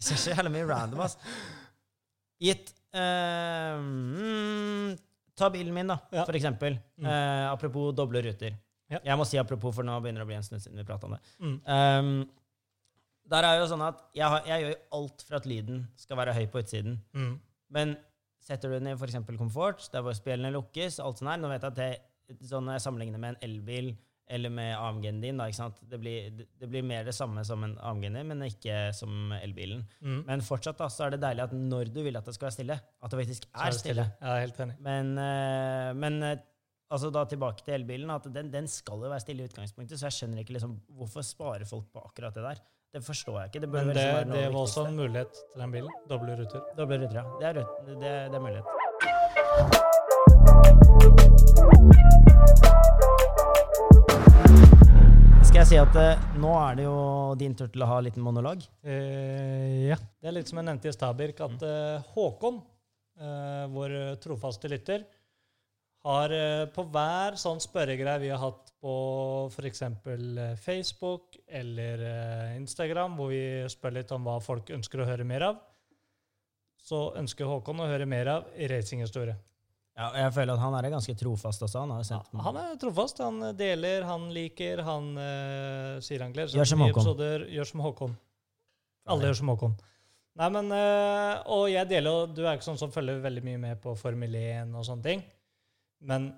[SPEAKER 1] det er så jævlig mye random, ass. Gitt uh, mm, Ta bilen min, da,
[SPEAKER 2] Ja.
[SPEAKER 1] for eksempel. Eh, apropos doble ruter.
[SPEAKER 2] Ja.
[SPEAKER 1] Jeg må si apropos, for nå begynner det å bli en stund siden vi prata om det.
[SPEAKER 2] Mm.
[SPEAKER 1] Um, der er jo sånn at jeg, har, jeg gjør alt for at lyden skal være høy på utsiden.
[SPEAKER 2] Mm.
[SPEAKER 1] Men setter du den i f.eks. komfort, der hvor spillene lukkes, alt sånt her Nå vet jeg at det, sånn når jeg sammenligner med en elbil eller med AMG-en din, da, ikke sant? Det, blir, det, det blir mer det samme som en AMG-en din, men ikke som elbilen.
[SPEAKER 2] Mm.
[SPEAKER 1] Men fortsatt da, så er det deilig at når du vil at det skal være stille, at det faktisk
[SPEAKER 2] er,
[SPEAKER 1] er stille.
[SPEAKER 2] stille. Ja, helt enig.
[SPEAKER 1] Men, eh, men eh, altså da tilbake til elbilen, at den, den skal jo være stille i utgangspunktet, så jeg skjønner ikke liksom, hvorfor sparer folk på akkurat det der. Det forstår jeg ikke. Det,
[SPEAKER 2] Men det, det
[SPEAKER 1] det
[SPEAKER 2] var også en mulighet til den bilen. Doble ruter.
[SPEAKER 1] Doble ruter, ja. Det er, det, det er mulighet. Skal jeg si at eh, nå er det jo din tur til å ha en liten monolog?
[SPEAKER 2] Eh, ja. Det er litt som jeg nevnte i Stabirk, at eh, Håkon, eh, vår trofaste lytter, har eh, på hver sånn spørregreie vi har hatt på f.eks. Eh, Facebook eller eh, Instagram, hvor vi spør litt om hva folk ønsker å høre mer av, så ønsker Håkon å høre mer av racinghistorie.
[SPEAKER 1] Ja, og jeg føler at han er ganske trofast også. Han
[SPEAKER 2] Ja, han er trofast. Han deler, han liker, han uh, sier han gleder seg til nye episoder. Gjør som Håkon. Alle gjør som Håkon. Nei, men, uh, og jeg deler og Du er ikke sånn som følger veldig mye med på Formel 1 og sånne ting. Men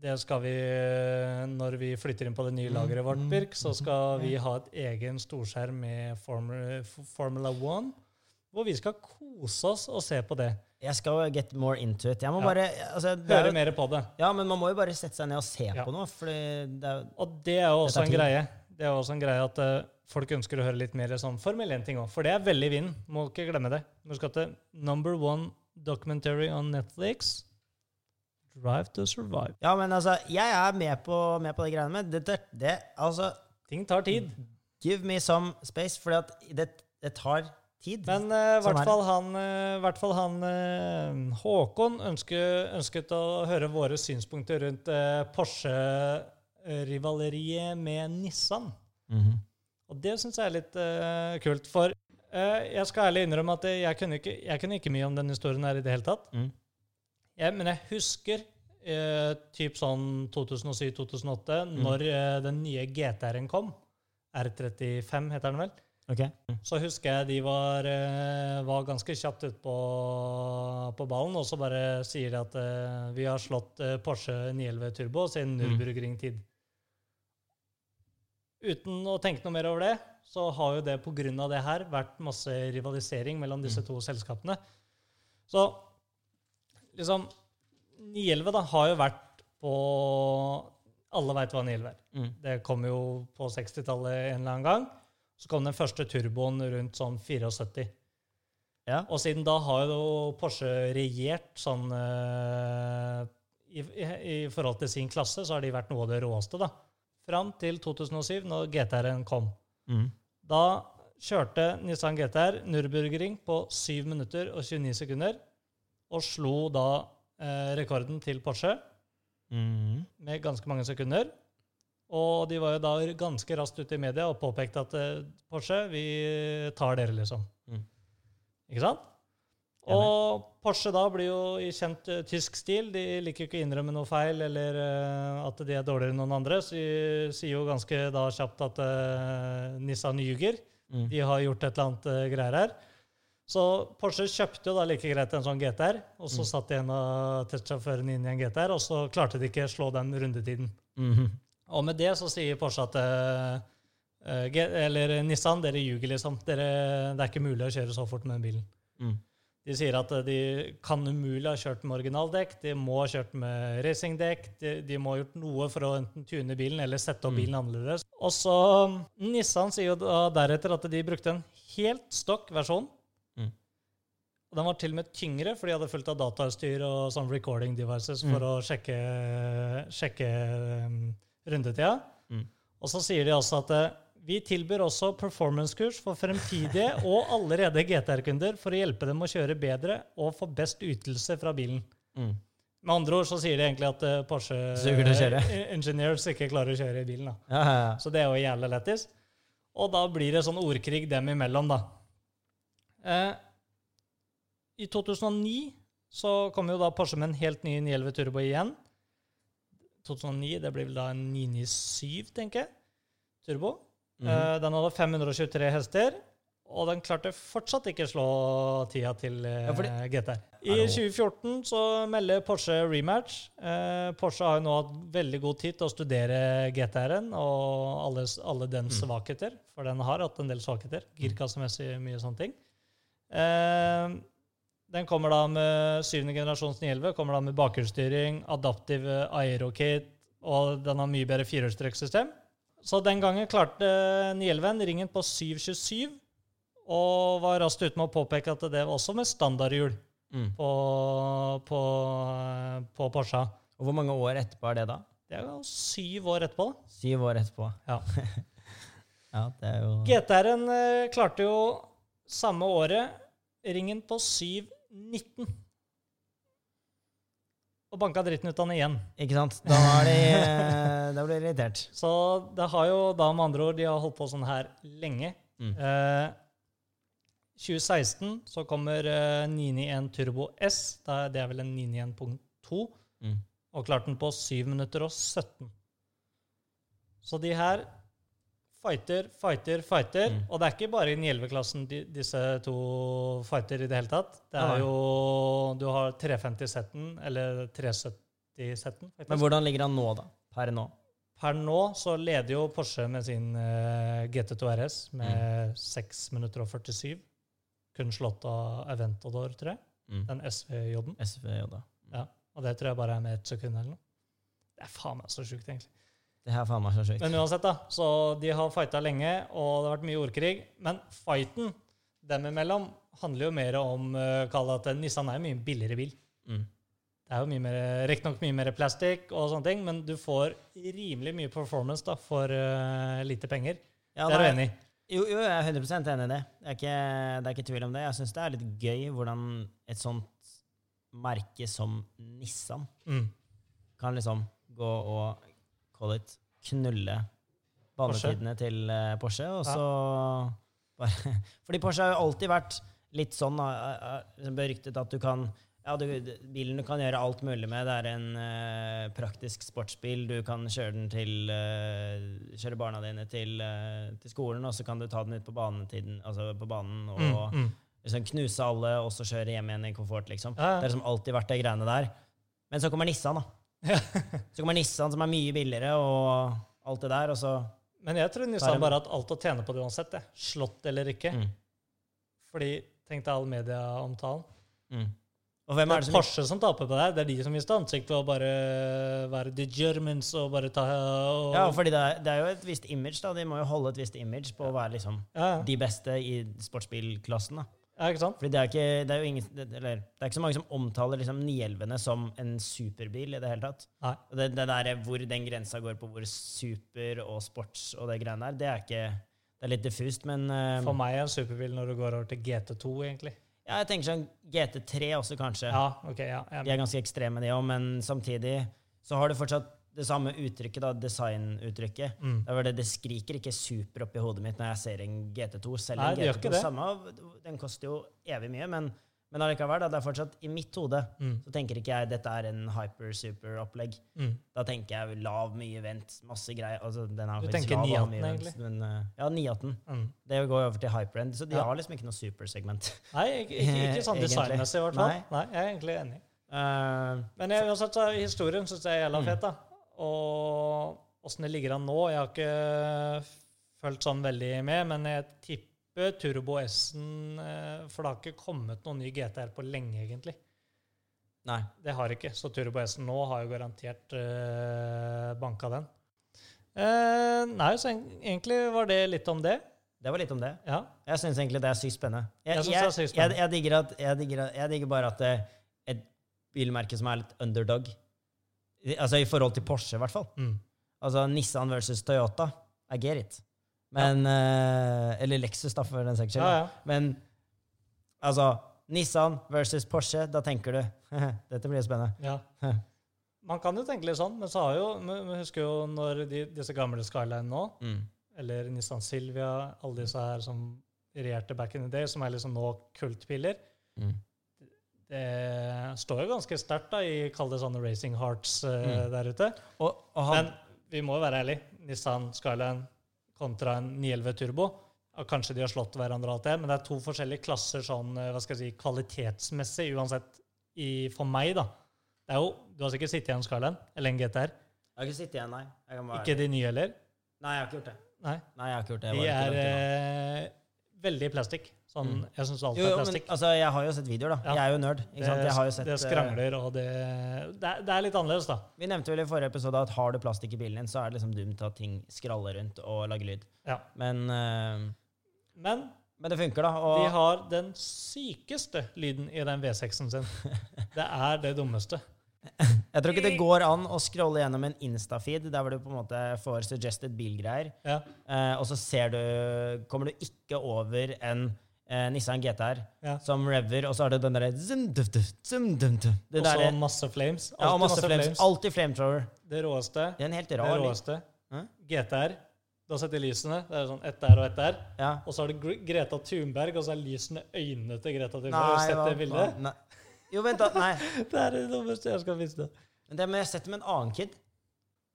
[SPEAKER 2] det skal vi eh, Når vi flytter inn på det nye lageret vårt, Birk, så skal vi ha et egen storskjerm med Formula, Formula 1, hvor vi skal kose oss og se på det.
[SPEAKER 1] Jeg skal get more into it. Jeg må
[SPEAKER 2] Ja.
[SPEAKER 1] bare altså,
[SPEAKER 2] Høre mer på det.
[SPEAKER 1] Ja, men man må jo bare sette seg ned og se
[SPEAKER 2] Ja.
[SPEAKER 1] på noe, det er
[SPEAKER 2] Og det er jo også en greie. Det er også en greie at uh, folk ønsker å høre litt mer sånn Formel 1-ting òg. For det er veldig i vinden. Må ikke glemme det. Du skal til number one documentary on Netflix. Drive to survive.
[SPEAKER 1] Ja, men altså, jeg er med på, med på de greiene med. Det, det, det, altså,
[SPEAKER 2] Ting tar tid.
[SPEAKER 1] give me some space, for det, det tar tid.
[SPEAKER 2] Men eh, i
[SPEAKER 1] uh,
[SPEAKER 2] hvert
[SPEAKER 1] er
[SPEAKER 2] fall han, eh, hvert fall han uh, Håkon ønsket, ønsket å høre våre synspunkter rundt eh, Porsche-rivaleriet med Nissan.
[SPEAKER 1] Mhm.
[SPEAKER 2] Og det syns jeg er litt eh, kult. For eh, jeg skal ærlig innrømme at jeg kunne, ikke, jeg kunne ikke mye om den historien her i det hele tatt.
[SPEAKER 1] Mm.
[SPEAKER 2] Jeg, men jeg husker eh, typ sånn 2007-2008,
[SPEAKER 1] Mm.
[SPEAKER 2] når eh, den nye GTR-en kom. R35 heter den vel.
[SPEAKER 1] Ok.
[SPEAKER 2] Så husker jeg de var, eh, var ganske kjapt ute på, på ballen, og så bare sier de at uh, vi har slått eh, Porsche 911 Turbo siden
[SPEAKER 1] Mm.
[SPEAKER 2] Nürburgring-tid. Uten å tenke noe mer over det, så har jo det av det her vært masse rivalisering mellom disse
[SPEAKER 1] Mm.
[SPEAKER 2] to selskapene. Så liksom 911 da, har jo vært på Alle veit hva 911 er.
[SPEAKER 1] Mm.
[SPEAKER 2] Det kom jo på 60-tallet en eller annen gang. Så kom den første turboen rundt sånn 74.
[SPEAKER 1] Ja.
[SPEAKER 2] Og siden da har jo Porsche regjert sånn uh, i, i, I forhold til sin klasse så har de vært noe av det råeste, da. Fram til 2007, når GTR-en kom.
[SPEAKER 1] Mm.
[SPEAKER 2] Da kjørte Nissan GTR Nürburgring på 7 minutter og 29 sekunder, og slo da eh, rekorden til Porsche
[SPEAKER 1] Mm.
[SPEAKER 2] med ganske mange sekunder. Og de var jo da ganske raskt ute i media og påpekte at eh, Porsche, vi tar dere, liksom.
[SPEAKER 1] Mm.
[SPEAKER 2] Ikke sant? Og Porsche da blir jo i kjent uh, tysk stil. De liker jo ikke å innrømme noe feil eller uh, at de er dårligere enn noen andre. Så de sier jo ganske da kjapt at uh, Nissan ljuger.
[SPEAKER 1] Mm.
[SPEAKER 2] De har gjort et eller annet greier her. Så Porsche kjøpte jo da like greit en sånn GTR, og så
[SPEAKER 1] Mm.
[SPEAKER 2] satt en av testsjåførene inn i en GTR, og så klarte de ikke å slå den rundetiden.
[SPEAKER 1] Mhm.
[SPEAKER 2] Og med det så sier Porsche at eh, eh, Eller Nissan, dere ljuger, liksom. Dere, det er ikke mulig å kjøre så fort med den bilen.
[SPEAKER 1] Mm.
[SPEAKER 2] De sier at eh, de kan umulig ha kjørt med originaldekk, de må ha kjørt med racingdekk, de, de må ha gjort noe for å enten tune bilen eller sette opp
[SPEAKER 1] Mm.
[SPEAKER 2] bilen annerledes. Og så Nissan sier jo da deretter at de brukte en helt stokk versjon. Og den var til og med tyngre, for de hadde fullt av datautstyr og sånn recording devices for
[SPEAKER 1] Mm.
[SPEAKER 2] å sjekke, sjekke um, rundetida.
[SPEAKER 1] Mm.
[SPEAKER 2] Og så sier de også at eh, vi tilbyr også performance-kurs for fremtidige og allerede GTR-kunder for å hjelpe dem å kjøre bedre og få best ytelse fra bilen.
[SPEAKER 1] Mm.
[SPEAKER 2] Med andre ord så sier de egentlig at eh, Porsche engineers ikke klarer å kjøre i bilen. da.
[SPEAKER 1] Ja, ja, ja.
[SPEAKER 2] Så det er jo jævlig lættis. Og da blir det sånn ordkrig dem imellom, da. Eh, I 2009 så kom jo da Porsche med en helt ny 911 Turbo igjen. 2009, det blir vel da en 997, tenker jeg. Turbo.
[SPEAKER 1] Mhm.
[SPEAKER 2] Eh, den hadde 523 hester, og den klarte fortsatt ikke slå tida til eh,
[SPEAKER 1] Ja,
[SPEAKER 2] GTR. I 2014 så melder Porsche rematch. Eh, Porsche har jo nå hatt veldig god tid til å studere GTR-en og alle, alle dens
[SPEAKER 1] Mm.
[SPEAKER 2] svakheter, for den har hatt en del svakheter. Girkassemessig, mye sånne ting. Eh, den kommer da med syvende generasjons 911, kommer da med bakhjulsstyring, adaptiv eh, aerokit, og den har mye bedre firehjulstrekksystem. Så den gangen klarte 911 ringen på 727, og var raskt ute med å påpeke at det var også med standardhjul
[SPEAKER 1] Mm.
[SPEAKER 2] på, på, eh, på Porsche.
[SPEAKER 1] Og hvor mange år etterpå er det, da?
[SPEAKER 2] Det er jo syv år etterpå.
[SPEAKER 1] Syv år etterpå.
[SPEAKER 2] Ja.
[SPEAKER 1] ja, det er jo
[SPEAKER 2] GTR-en eh, klarte jo samme året ringen på 719. Og banka dritten ut av den igjen.
[SPEAKER 1] Ikke sant? Da er de eh, Da blir de irritert.
[SPEAKER 2] Så det har jo da med andre ord De har holdt på sånn her lenge.
[SPEAKER 1] Mm.
[SPEAKER 2] Eh, 2016 så kommer eh, 991 Turbo S. Da, det er vel en 991.2.
[SPEAKER 1] Mm.
[SPEAKER 2] Og klarte den på 7 minutter og 17. Så de her fighter, fighter, fighter.
[SPEAKER 1] Mm.
[SPEAKER 2] Og det er ikke bare i 911-klassen disse to fighter i det hele tatt. Det er jo Du har 350-setten, eller 370-setten.
[SPEAKER 1] Men hvordan ligger han nå, da? Per nå?
[SPEAKER 2] Per nå så leder jo Porsche med sin uh, GT2 RS med 6 minutter og 47. Kun slått av Aventador, tror jeg.
[SPEAKER 1] Mm.
[SPEAKER 2] Den SVJ-en.
[SPEAKER 1] SVJ.
[SPEAKER 2] Ja. Og det tror jeg bare er med ett sekund eller noe. Det er faen meg så sjukt, egentlig.
[SPEAKER 1] Det her er faen meg så sjukt.
[SPEAKER 2] Men uansett, da. Så de har fighta lenge, og det har vært mye ordkrig. Men fighten dem imellom handler jo mer om uh, at Nissan er jo mye billigere bil.
[SPEAKER 1] Mm.
[SPEAKER 2] Det er jo mye mer, riktignok mye mer plastikk, og sånne ting, men du får rimelig mye performance da, for uh, lite penger.
[SPEAKER 1] Ja,
[SPEAKER 2] det er du enig i?
[SPEAKER 1] Jo, jo, jeg er 100% enig i det. Det er ikke, det er ikke tvil om det. Jeg syns det er litt gøy hvordan et sånt merke som Nissan
[SPEAKER 2] Mm.
[SPEAKER 1] kan liksom gå og call it, knulle banetidene til eh, Porsche, og
[SPEAKER 2] Ja.
[SPEAKER 1] så bare Fordi Porsche har jo alltid vært litt sånn eh, eh, beryktet at du kan ja, du, bilen du kan gjøre alt mulig med. Det er en uh, praktisk sportsbil. Du kan kjøre den til uh, Kjøre barna dine til, uh, til skolen, og så kan du ta den ut på, banetiden, altså på banen og
[SPEAKER 2] Mm. Mm.
[SPEAKER 1] liksom knuse alle, og så kjøre hjem igjen i komfort, liksom.
[SPEAKER 2] Ja, ja.
[SPEAKER 1] Det har liksom alltid vært de greiene der. Men så kommer Nissan, da. Så kommer Nissan, som er mye billigere, og alt det der, og så
[SPEAKER 2] Men jeg tror Nissan bare hatt alt å tjene på det uansett. Det. Slått eller ikke.
[SPEAKER 1] mm.
[SPEAKER 2] Fordi tenk deg all medieomtalen.
[SPEAKER 1] Mm. Og hvem
[SPEAKER 2] Det
[SPEAKER 1] er
[SPEAKER 2] er
[SPEAKER 1] det som
[SPEAKER 2] Porsche som taper på det her. Det er de som mister ansikt ved å bare være the Germans og bare ta og,
[SPEAKER 1] Ja, fordi det er, det er jo et visst image, da. De må jo holde et visst image på å være liksom
[SPEAKER 2] ja,
[SPEAKER 1] de beste i sportsbilklassen, da.
[SPEAKER 2] Ja, ikke sant?
[SPEAKER 1] Fordi det er, ikke, det er jo ingen det, Eller det er ikke så mange som omtaler liksom 911-ene som en superbil i det hele tatt.
[SPEAKER 2] Nei.
[SPEAKER 1] Og det, det der hvor den grensa går på hvor super og sports og det greiene der, det er ikke Det er litt diffust, men eh,
[SPEAKER 2] For meg er en superbil når du går over til GT2, egentlig.
[SPEAKER 1] ja, jeg tenker sånn GT3 også, kanskje.
[SPEAKER 2] Ja, ok, ja.
[SPEAKER 1] De er ganske ekstreme, de òg, men samtidig så har du fortsatt det samme uttrykket, da, designuttrykket.
[SPEAKER 2] mm.
[SPEAKER 1] Det, det, det skriker ikke super opp i hodet mitt når jeg ser en GT2. Selv
[SPEAKER 2] Nei,
[SPEAKER 1] en GT2
[SPEAKER 2] ikke det.
[SPEAKER 1] samme, den koster jo evig mye, men, men allikevel, da, det er fortsatt i mitt hode
[SPEAKER 2] Mm.
[SPEAKER 1] så tenker ikke jeg dette er en hyper-super-opplegg.
[SPEAKER 2] Mm.
[SPEAKER 1] Da tenker jeg lav, mye vent, masse greier. Altså, den
[SPEAKER 2] Du tenker
[SPEAKER 1] lav,
[SPEAKER 2] 918 egentlig?
[SPEAKER 1] Men, eh, ja, 918.
[SPEAKER 2] Mm.
[SPEAKER 1] Det går over til hyper-end, så de
[SPEAKER 2] Ja.
[SPEAKER 1] har liksom ikke noe supersegment.
[SPEAKER 2] Nei, ikke, ikke, ikke sånn designmessig, i hvert fall.
[SPEAKER 1] Nei.
[SPEAKER 2] Nei. jeg er egentlig enig.
[SPEAKER 1] Uh,
[SPEAKER 2] Men jeg, uansett, så historien syns jeg er jævla
[SPEAKER 1] Mm.
[SPEAKER 2] fet. da. Og åssen det ligger an nå Jeg har ikke fulgt sånn veldig med, men jeg tipper Turbo S-en eh, For det har ikke kommet noen ny GTR på lenge, egentlig.
[SPEAKER 1] nei.
[SPEAKER 2] Det har ikke. Så Turbo S-en nå har jo garantert uh, banka den. Eh, nei, så egentlig var det litt om det.
[SPEAKER 1] Det var litt om det.
[SPEAKER 2] Ja.
[SPEAKER 1] Jeg syns egentlig det er sykt spennende. Jeg,
[SPEAKER 2] Jeg
[SPEAKER 1] jeg, jeg, digger at, digger, digger bare at det er et bilmerke som er litt underdog. Altså i forhold til Porsche, i hvert fall.
[SPEAKER 2] Mm.
[SPEAKER 1] Altså Nissan versus Toyota. I get it. Men eh, Eller Lexus, da, for den saks skyld.
[SPEAKER 2] ja, ja.
[SPEAKER 1] Men altså Nissan versus Porsche, da tenker du Dette blir spennende.
[SPEAKER 2] Ja. Man kan jo tenke litt sånn, men så har jo Vi vi husker jo når de, disse gamle Skyline nå,
[SPEAKER 1] Mm.
[SPEAKER 2] eller Nissan Silvia, alle disse her som regjerte back in the day, som er liksom nå kultbiler,
[SPEAKER 1] Mm.
[SPEAKER 2] Det står jo ganske sterkt i kall det sånne racing hearts uh,
[SPEAKER 1] Mm.
[SPEAKER 2] der ute.
[SPEAKER 1] Og, og han,
[SPEAKER 2] Men vi må jo være ærlige. Nissan Skyline kontra en 911 Turbo. Kanskje de har slått hverandre, alt det, men det er to forskjellige klasser sånn, eh, hva skal jeg si, kvalitetsmessig, uansett i, for meg, da. Det er jo, Du har sikkert sittet i en Skyline eller en GTR.
[SPEAKER 1] jeg har ikke sittet igjen, nei. Jeg kan bare,
[SPEAKER 2] Ikke de nye heller.
[SPEAKER 1] Nei, jeg har ikke gjort det.
[SPEAKER 2] Nei.
[SPEAKER 1] Nei, jeg har ikke gjort det. Jeg
[SPEAKER 2] De er eh, veldig plastikk. Sånn,
[SPEAKER 1] Mm.
[SPEAKER 2] Jeg syns alt
[SPEAKER 1] Jo,
[SPEAKER 2] er
[SPEAKER 1] plastikk. men altså, jeg har jo sett videoer, da.
[SPEAKER 2] Ja.
[SPEAKER 1] Jeg er jo nerd. Ikke sant? Jeg har jo sett,
[SPEAKER 2] det
[SPEAKER 1] eh,
[SPEAKER 2] skrangler, og det, det, er, det er litt annerledes, da.
[SPEAKER 1] Vi nevnte vel i forrige episode at har du plastikk i bilen din, så er det liksom dumt at ting skraller rundt og lager lyd.
[SPEAKER 2] Ja.
[SPEAKER 1] Men, eh,
[SPEAKER 2] Men
[SPEAKER 1] men det funker, da. Og
[SPEAKER 2] de har den sykeste lyden i den V6-en sin. Det er det dummeste.
[SPEAKER 1] jeg tror ikke det går an å scrolle gjennom en Insta-feed der hvor du på en måte får suggested bilgreier,
[SPEAKER 2] Ja.
[SPEAKER 1] eh, og så ser du, kommer du ikke over en eh, Nissan GTR
[SPEAKER 2] Ja.
[SPEAKER 1] som rever, og så har du den derre
[SPEAKER 2] Og så masse flames.
[SPEAKER 1] ja, og
[SPEAKER 2] Alltid
[SPEAKER 1] masse flames. Alltid flamethrower.
[SPEAKER 2] Det råeste.
[SPEAKER 1] Det er en helt rar
[SPEAKER 2] råeste.
[SPEAKER 1] Hæ?
[SPEAKER 2] GTR. Du har sett de lysene. Det er sånn ett der og ett der.
[SPEAKER 1] Ja.
[SPEAKER 2] Og så har du Greta Thunberg, og så er lysene øynene til Greta Thunberg.
[SPEAKER 1] Nei,
[SPEAKER 2] har du sett det bildet?
[SPEAKER 1] Nei. Jo, vent, da. Nei.
[SPEAKER 2] Det er det dummeste jeg skal vise.
[SPEAKER 1] Men det, men jeg har sett det med en annen kid.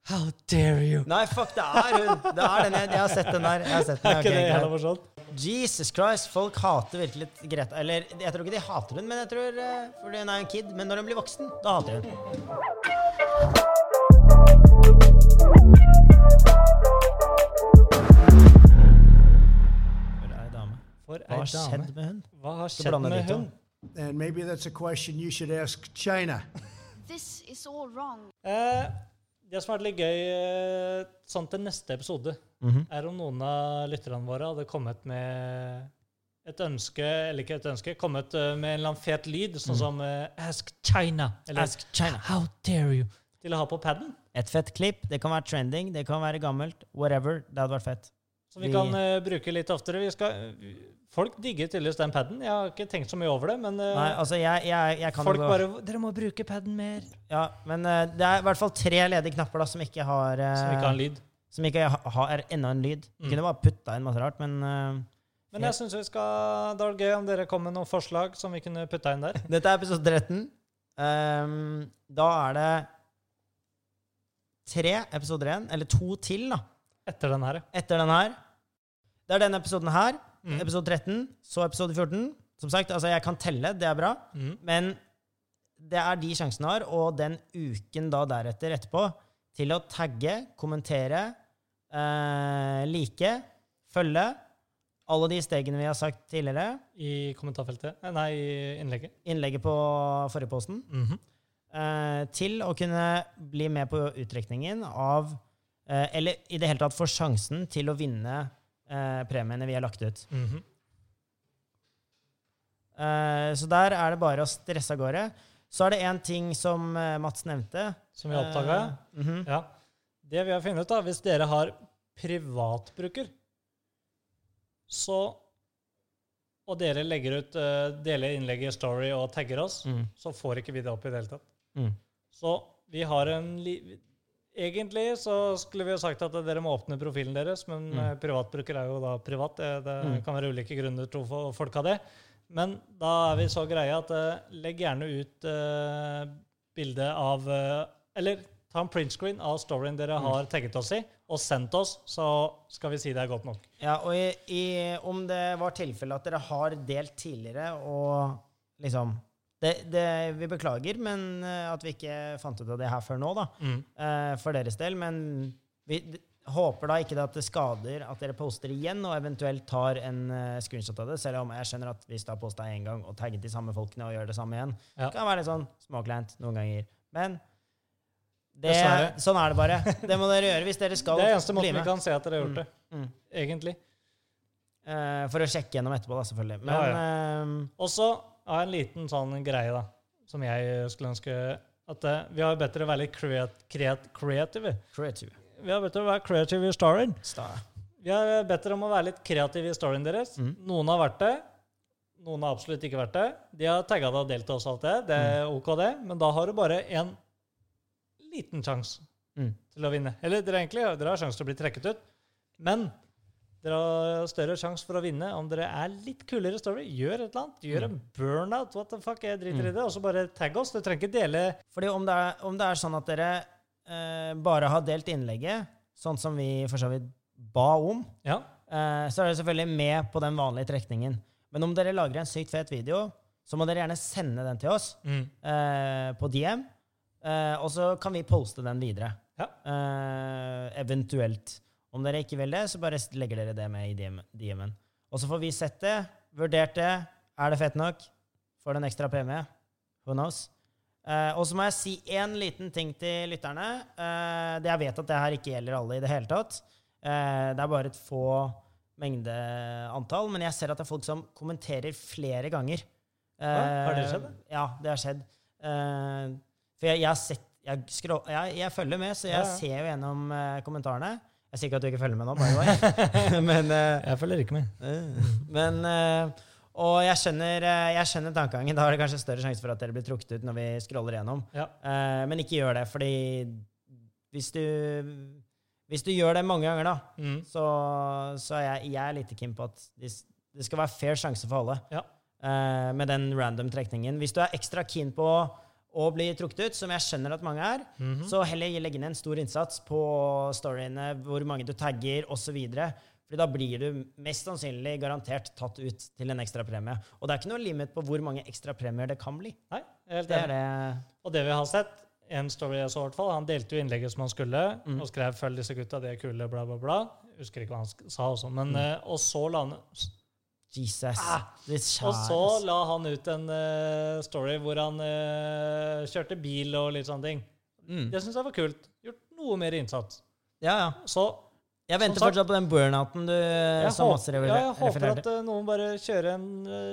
[SPEAKER 2] How dare you?
[SPEAKER 1] Nei, fuck, det er hun! Det er den jeg, jeg har sett den der. Jeg har sett den,
[SPEAKER 2] Er ikke
[SPEAKER 1] ok,
[SPEAKER 2] det jævla morsomt?
[SPEAKER 1] Jesus Christ, folk hater virkelig Greta. Eller jeg tror ikke de hater hun, men jeg tror eh, fordi hun er en kid. Men når hun blir voksen, da hater hun. For ei dame.
[SPEAKER 2] For
[SPEAKER 1] Hva
[SPEAKER 2] ei
[SPEAKER 1] har skjedd med hun?
[SPEAKER 2] Hva har skjedd med hun?
[SPEAKER 3] And maybe that's a question you should ask China.
[SPEAKER 4] This is all wrong.
[SPEAKER 2] Eh, det som har vært litt gøy eh, sånn til neste episode,
[SPEAKER 1] Mhm.
[SPEAKER 2] er om noen av lytterne våre hadde kommet med et ønske, eller ikke et ønske, kommet eh, med en eller annen fet lyd, sånn som uh, Ask China, eller
[SPEAKER 1] Mm. Ask China.
[SPEAKER 2] How dare you, til å ha på paden.
[SPEAKER 1] Et fett klipp. Det kan være trending, det kan være gammelt. Whatever. Det hadde vært fett.
[SPEAKER 2] Som vi,
[SPEAKER 1] Vi-
[SPEAKER 2] kan uh, bruke litt oftere. Vi skal, folk digger tydeligvis den paden. Jeg har ikke tenkt så mye over det, men eh,
[SPEAKER 1] Nei, altså, jeg, jeg, jeg kan
[SPEAKER 2] folk
[SPEAKER 1] gå
[SPEAKER 2] bare Dere må bruke paden mer.
[SPEAKER 1] Ja, men eh, det er i hvert fall tre ledige knapper da, som ikke har eh,
[SPEAKER 2] Som ikke har en lyd.
[SPEAKER 1] Som ikke ha- har enda en lyd. Du
[SPEAKER 2] Mm.
[SPEAKER 1] kunne bare putta inn masse rart, men uh,
[SPEAKER 2] Men jeg synes vi skal, det var gøy om dere kom med noen forslag som vi kunne putta inn der.
[SPEAKER 1] Dette er episode 13. Um, da er det tre episoder igjen, eller to til, da,
[SPEAKER 2] Etter den her.
[SPEAKER 1] etter den her. Det er denne episoden her,
[SPEAKER 2] Mm.
[SPEAKER 1] episode 13, så episode 14. Som sagt, altså jeg kan telle, det er bra,
[SPEAKER 2] Mm.
[SPEAKER 1] men det er de sjansene har, og den uken da deretter etterpå, til å tagge, kommentere, eh, like, følge, alle de stegene vi har sagt tidligere,
[SPEAKER 2] I kommentarfeltet. Eh, Nei, i innlegget.
[SPEAKER 1] innlegget på forrige posten,
[SPEAKER 2] Mhm.
[SPEAKER 1] eh, til å kunne bli med på utrekningen av eh, Eller i det hele tatt få sjansen til å vinne eh, premiene vi har lagt ut.
[SPEAKER 2] Mhm.
[SPEAKER 1] Eh, så der er det bare å stresse av gårde. Så er det én ting som Mats nevnte.
[SPEAKER 2] Som vi oppdaga.
[SPEAKER 1] Uh, mm -hmm.
[SPEAKER 2] Ja. Det vi har funnet ut, da, hvis dere har privatbruker, så Og dere legger ut uh, deler innlegget i Story og tagger oss,
[SPEAKER 1] Mm.
[SPEAKER 2] så får ikke vi det opp i det hele tatt.
[SPEAKER 1] Mm.
[SPEAKER 2] Så vi har en li Egentlig så skulle vi jo sagt at dere må åpne profilen deres, men
[SPEAKER 1] Mm.
[SPEAKER 2] eh, privatbruker er jo da privat. Det, det
[SPEAKER 1] Mm.
[SPEAKER 2] kan være ulike grunner til hvorfor folk har det. Men da er vi så greie at uh, legg gjerne ut uh, bilde av Eller ta en printscreen av storyen dere
[SPEAKER 1] Mm.
[SPEAKER 2] har tagget oss i, og sendt oss, så skal vi si det er godt nok.
[SPEAKER 1] Ja, og i, i, om det var tilfelle at dere har delt tidligere og liksom det, det, Vi beklager men eh, at vi ikke fant ut av det her før nå, da. eh, for deres del. Men vi håper da ikke det at det skader at dere poster igjen og eventuelt tar en uh, screenshot av det, selv om jeg skjønner at hvis du har posta én gang og tagget de samme folkene og gjør det samme igjen,
[SPEAKER 2] Ja.
[SPEAKER 1] kan være litt sånn småkleint noen ganger. Men det, sånn er det bare. Det må dere gjøre hvis dere skal
[SPEAKER 2] Det er eneste
[SPEAKER 1] bli
[SPEAKER 2] måten vi kan se at dere har gjort det.
[SPEAKER 1] Mm.
[SPEAKER 2] Egentlig.
[SPEAKER 1] Uh, for å sjekke gjennom etterpå, da, selvfølgelig. Men
[SPEAKER 2] Ja,
[SPEAKER 1] ja.
[SPEAKER 2] Og så har jeg en liten sånn greie, da, som jeg skulle ønske at uh, Vi har bedt dere være litt kreat, kreat, creative.
[SPEAKER 1] creative.
[SPEAKER 2] Vi har bedt dere være creative i storyen.
[SPEAKER 1] Star.
[SPEAKER 2] Vi har bedt dere om å være litt kreative i storyen deres.
[SPEAKER 1] Mm.
[SPEAKER 2] Noen har vært det. Noen har absolutt ikke vært det. De har tagga deg og delt oss alt det. Det er
[SPEAKER 1] Mm.
[SPEAKER 2] OK, det. Men da har du bare en liten sjanse
[SPEAKER 1] Mm.
[SPEAKER 2] til å vinne. Eller dere, egentlig, dere har sjanse til å bli trekket ut. Men dere har større sjanse for å vinne om dere er litt kulere story. Gjør et eller annet. Gjør en burnout. What the fuck, jeg driter
[SPEAKER 1] Mm.
[SPEAKER 2] i det. Og så bare tagg oss. Du trenger ikke dele
[SPEAKER 1] Fordi om det er, om det er sånn at dere eh, bare har delt innlegget, sånn som vi for så vidt ba om,
[SPEAKER 2] Ja.
[SPEAKER 1] eh, så er dere selvfølgelig med på den vanlige trekningen. Men om dere lager en sykt fet video, så må dere gjerne sende den til oss
[SPEAKER 2] Mm.
[SPEAKER 1] eh, på DM, eh, og så kan vi poste den videre.
[SPEAKER 2] Ja.
[SPEAKER 1] Uh, eventuelt. Om dere ikke vil det, så bare legger dere det med i DM DM-en. Og så får vi sett det, vurdert det. Er det fett nok? Får det en ekstra premie? Who knows? Uh, og så må jeg si én liten ting til lytterne. Uh, det jeg vet at det her ikke gjelder alle i det hele tatt. Uh, det er bare et få mengde antall, men jeg ser at det er folk som kommenterer flere ganger.
[SPEAKER 2] Ja, har det skjedd.
[SPEAKER 1] Ja, det har skjedd. Eh, for jeg, jeg har sett jeg, scroll, jeg, jeg følger med, så jeg
[SPEAKER 2] Ja, ja.
[SPEAKER 1] ser jo gjennom uh, kommentarene. Jeg sier ikke at du ikke følger med nå, by the way. men eh,
[SPEAKER 2] Jeg følger ikke med.
[SPEAKER 1] men uh, Og jeg skjønner, uh, jeg skjønner tankegangen. Da er det kanskje større sjanse for at dere blir trukket ut når vi scroller gjennom.
[SPEAKER 2] Ja.
[SPEAKER 1] Eh, men ikke gjør det, fordi hvis du Hvis du gjør det mange ganger, da,
[SPEAKER 2] Mm.
[SPEAKER 1] så, så er jeg, jeg er litt keen på at det, det skal være fair sjanse for alle.
[SPEAKER 2] Ja.
[SPEAKER 1] Eh, med den random trekningen. Hvis du er ekstra keen på å bli trukket ut, som jeg skjønner at mange er,
[SPEAKER 2] Mhm.
[SPEAKER 1] så heller legge ned en stor innsats på storyene, hvor mange du tagger osv. Fordi da blir du mest sannsynlig garantert tatt ut til en ekstra premie. Og det er ikke noe limit på hvor mange ekstra premier det kan bli.
[SPEAKER 2] Nei, helt
[SPEAKER 1] Det er det
[SPEAKER 2] Og det vi har sett, en story jeg så i hvert fall, han delte jo innlegget som han skulle,
[SPEAKER 1] Mm.
[SPEAKER 2] og skrev 'følg disse gutta, de er kule', bla, bla, bla. Husker ikke hva han sa også, men
[SPEAKER 1] Mm.
[SPEAKER 2] Og så la han
[SPEAKER 1] Jesus.
[SPEAKER 2] Ah! Og så la han ut en uh, story hvor han uh, kjørte bil og litt sånne ting.
[SPEAKER 1] mm.
[SPEAKER 2] Det syns jeg var kult. Gjort noe mer innsats.
[SPEAKER 1] Ja, ja.
[SPEAKER 2] Så
[SPEAKER 1] Jeg venter
[SPEAKER 2] sagt-
[SPEAKER 1] fortsatt på den burnouten du
[SPEAKER 2] jeg,
[SPEAKER 1] som
[SPEAKER 2] håper, ja, jeg håper at uh, noen bare kjører en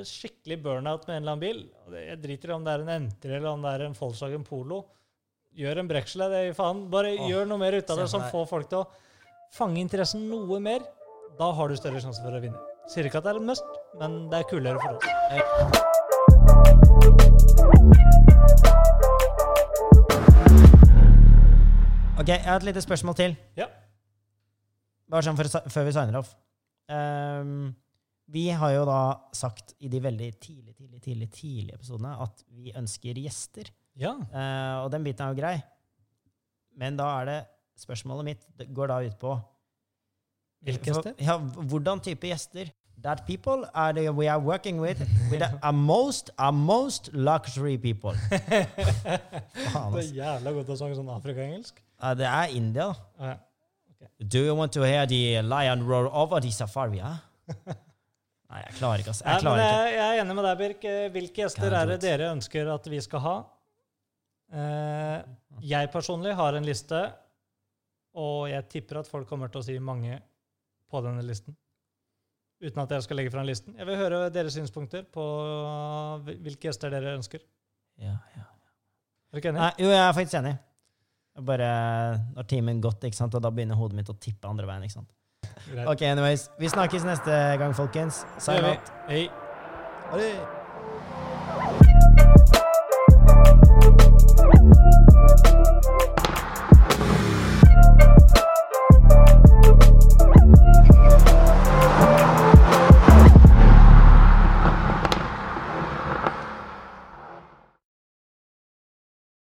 [SPEAKER 2] skikkelig burnout med en eller annen bil. Jeg driter i om det er en Entry eller om det er en Volkswagen Polo. Gjør en breksel, av det faen. Bare
[SPEAKER 1] Åh,
[SPEAKER 2] gjør noe mer ut av det som får folk til å fange interessen noe mer. Da har du større sjanse for å vinne. Sier ikke at det er en must, men det er kulere for oss.
[SPEAKER 1] Ok, jeg har et lite spørsmål til.
[SPEAKER 2] Ja.
[SPEAKER 1] Bare sånn for, før vi signer off. Um, vi har jo da sagt i de veldig tidlig, tidlig, tidlig, tidlige episodene at vi ønsker gjester.
[SPEAKER 2] Ja.
[SPEAKER 1] Uh, og den biten er jo grei. Men da er det Spørsmålet mitt det går da ut på
[SPEAKER 2] Hvilke gjester?
[SPEAKER 1] Ja, hvordan type gjester? That people are the we are working with, with a, most, a most luxury people. Faen,
[SPEAKER 2] Det er jævla godt å snakke sånn afrikaengelsk.
[SPEAKER 1] Uh, det er India, da.
[SPEAKER 2] okay.
[SPEAKER 1] Do you want to hear the lion roar over the safari? Huh? Nei, jeg klarer ikke, altså. Jeg klarer ikke.
[SPEAKER 2] jeg, jeg er enig med deg, Birk. Eh, Hvilke gjester er det dere ønsker at vi skal ha? Uh, jeg personlig har en liste, og jeg tipper at folk kommer til å si mange på denne listen. Uten at jeg skal legge fram listen. Jeg vil høre deres synspunkter på hvilke gjester dere ønsker.
[SPEAKER 1] Ja, ja.
[SPEAKER 2] Er du ikke enig?
[SPEAKER 1] Nei, jo, jeg er faktisk enig. Bare når timen gått, ikke sant, og da begynner hodet mitt å tippe andre veien. ikke sant?
[SPEAKER 2] Greit.
[SPEAKER 1] Ok, anyways. Vi snakkes neste gang, folkens. Sign out.
[SPEAKER 2] Hei.
[SPEAKER 1] Ha det.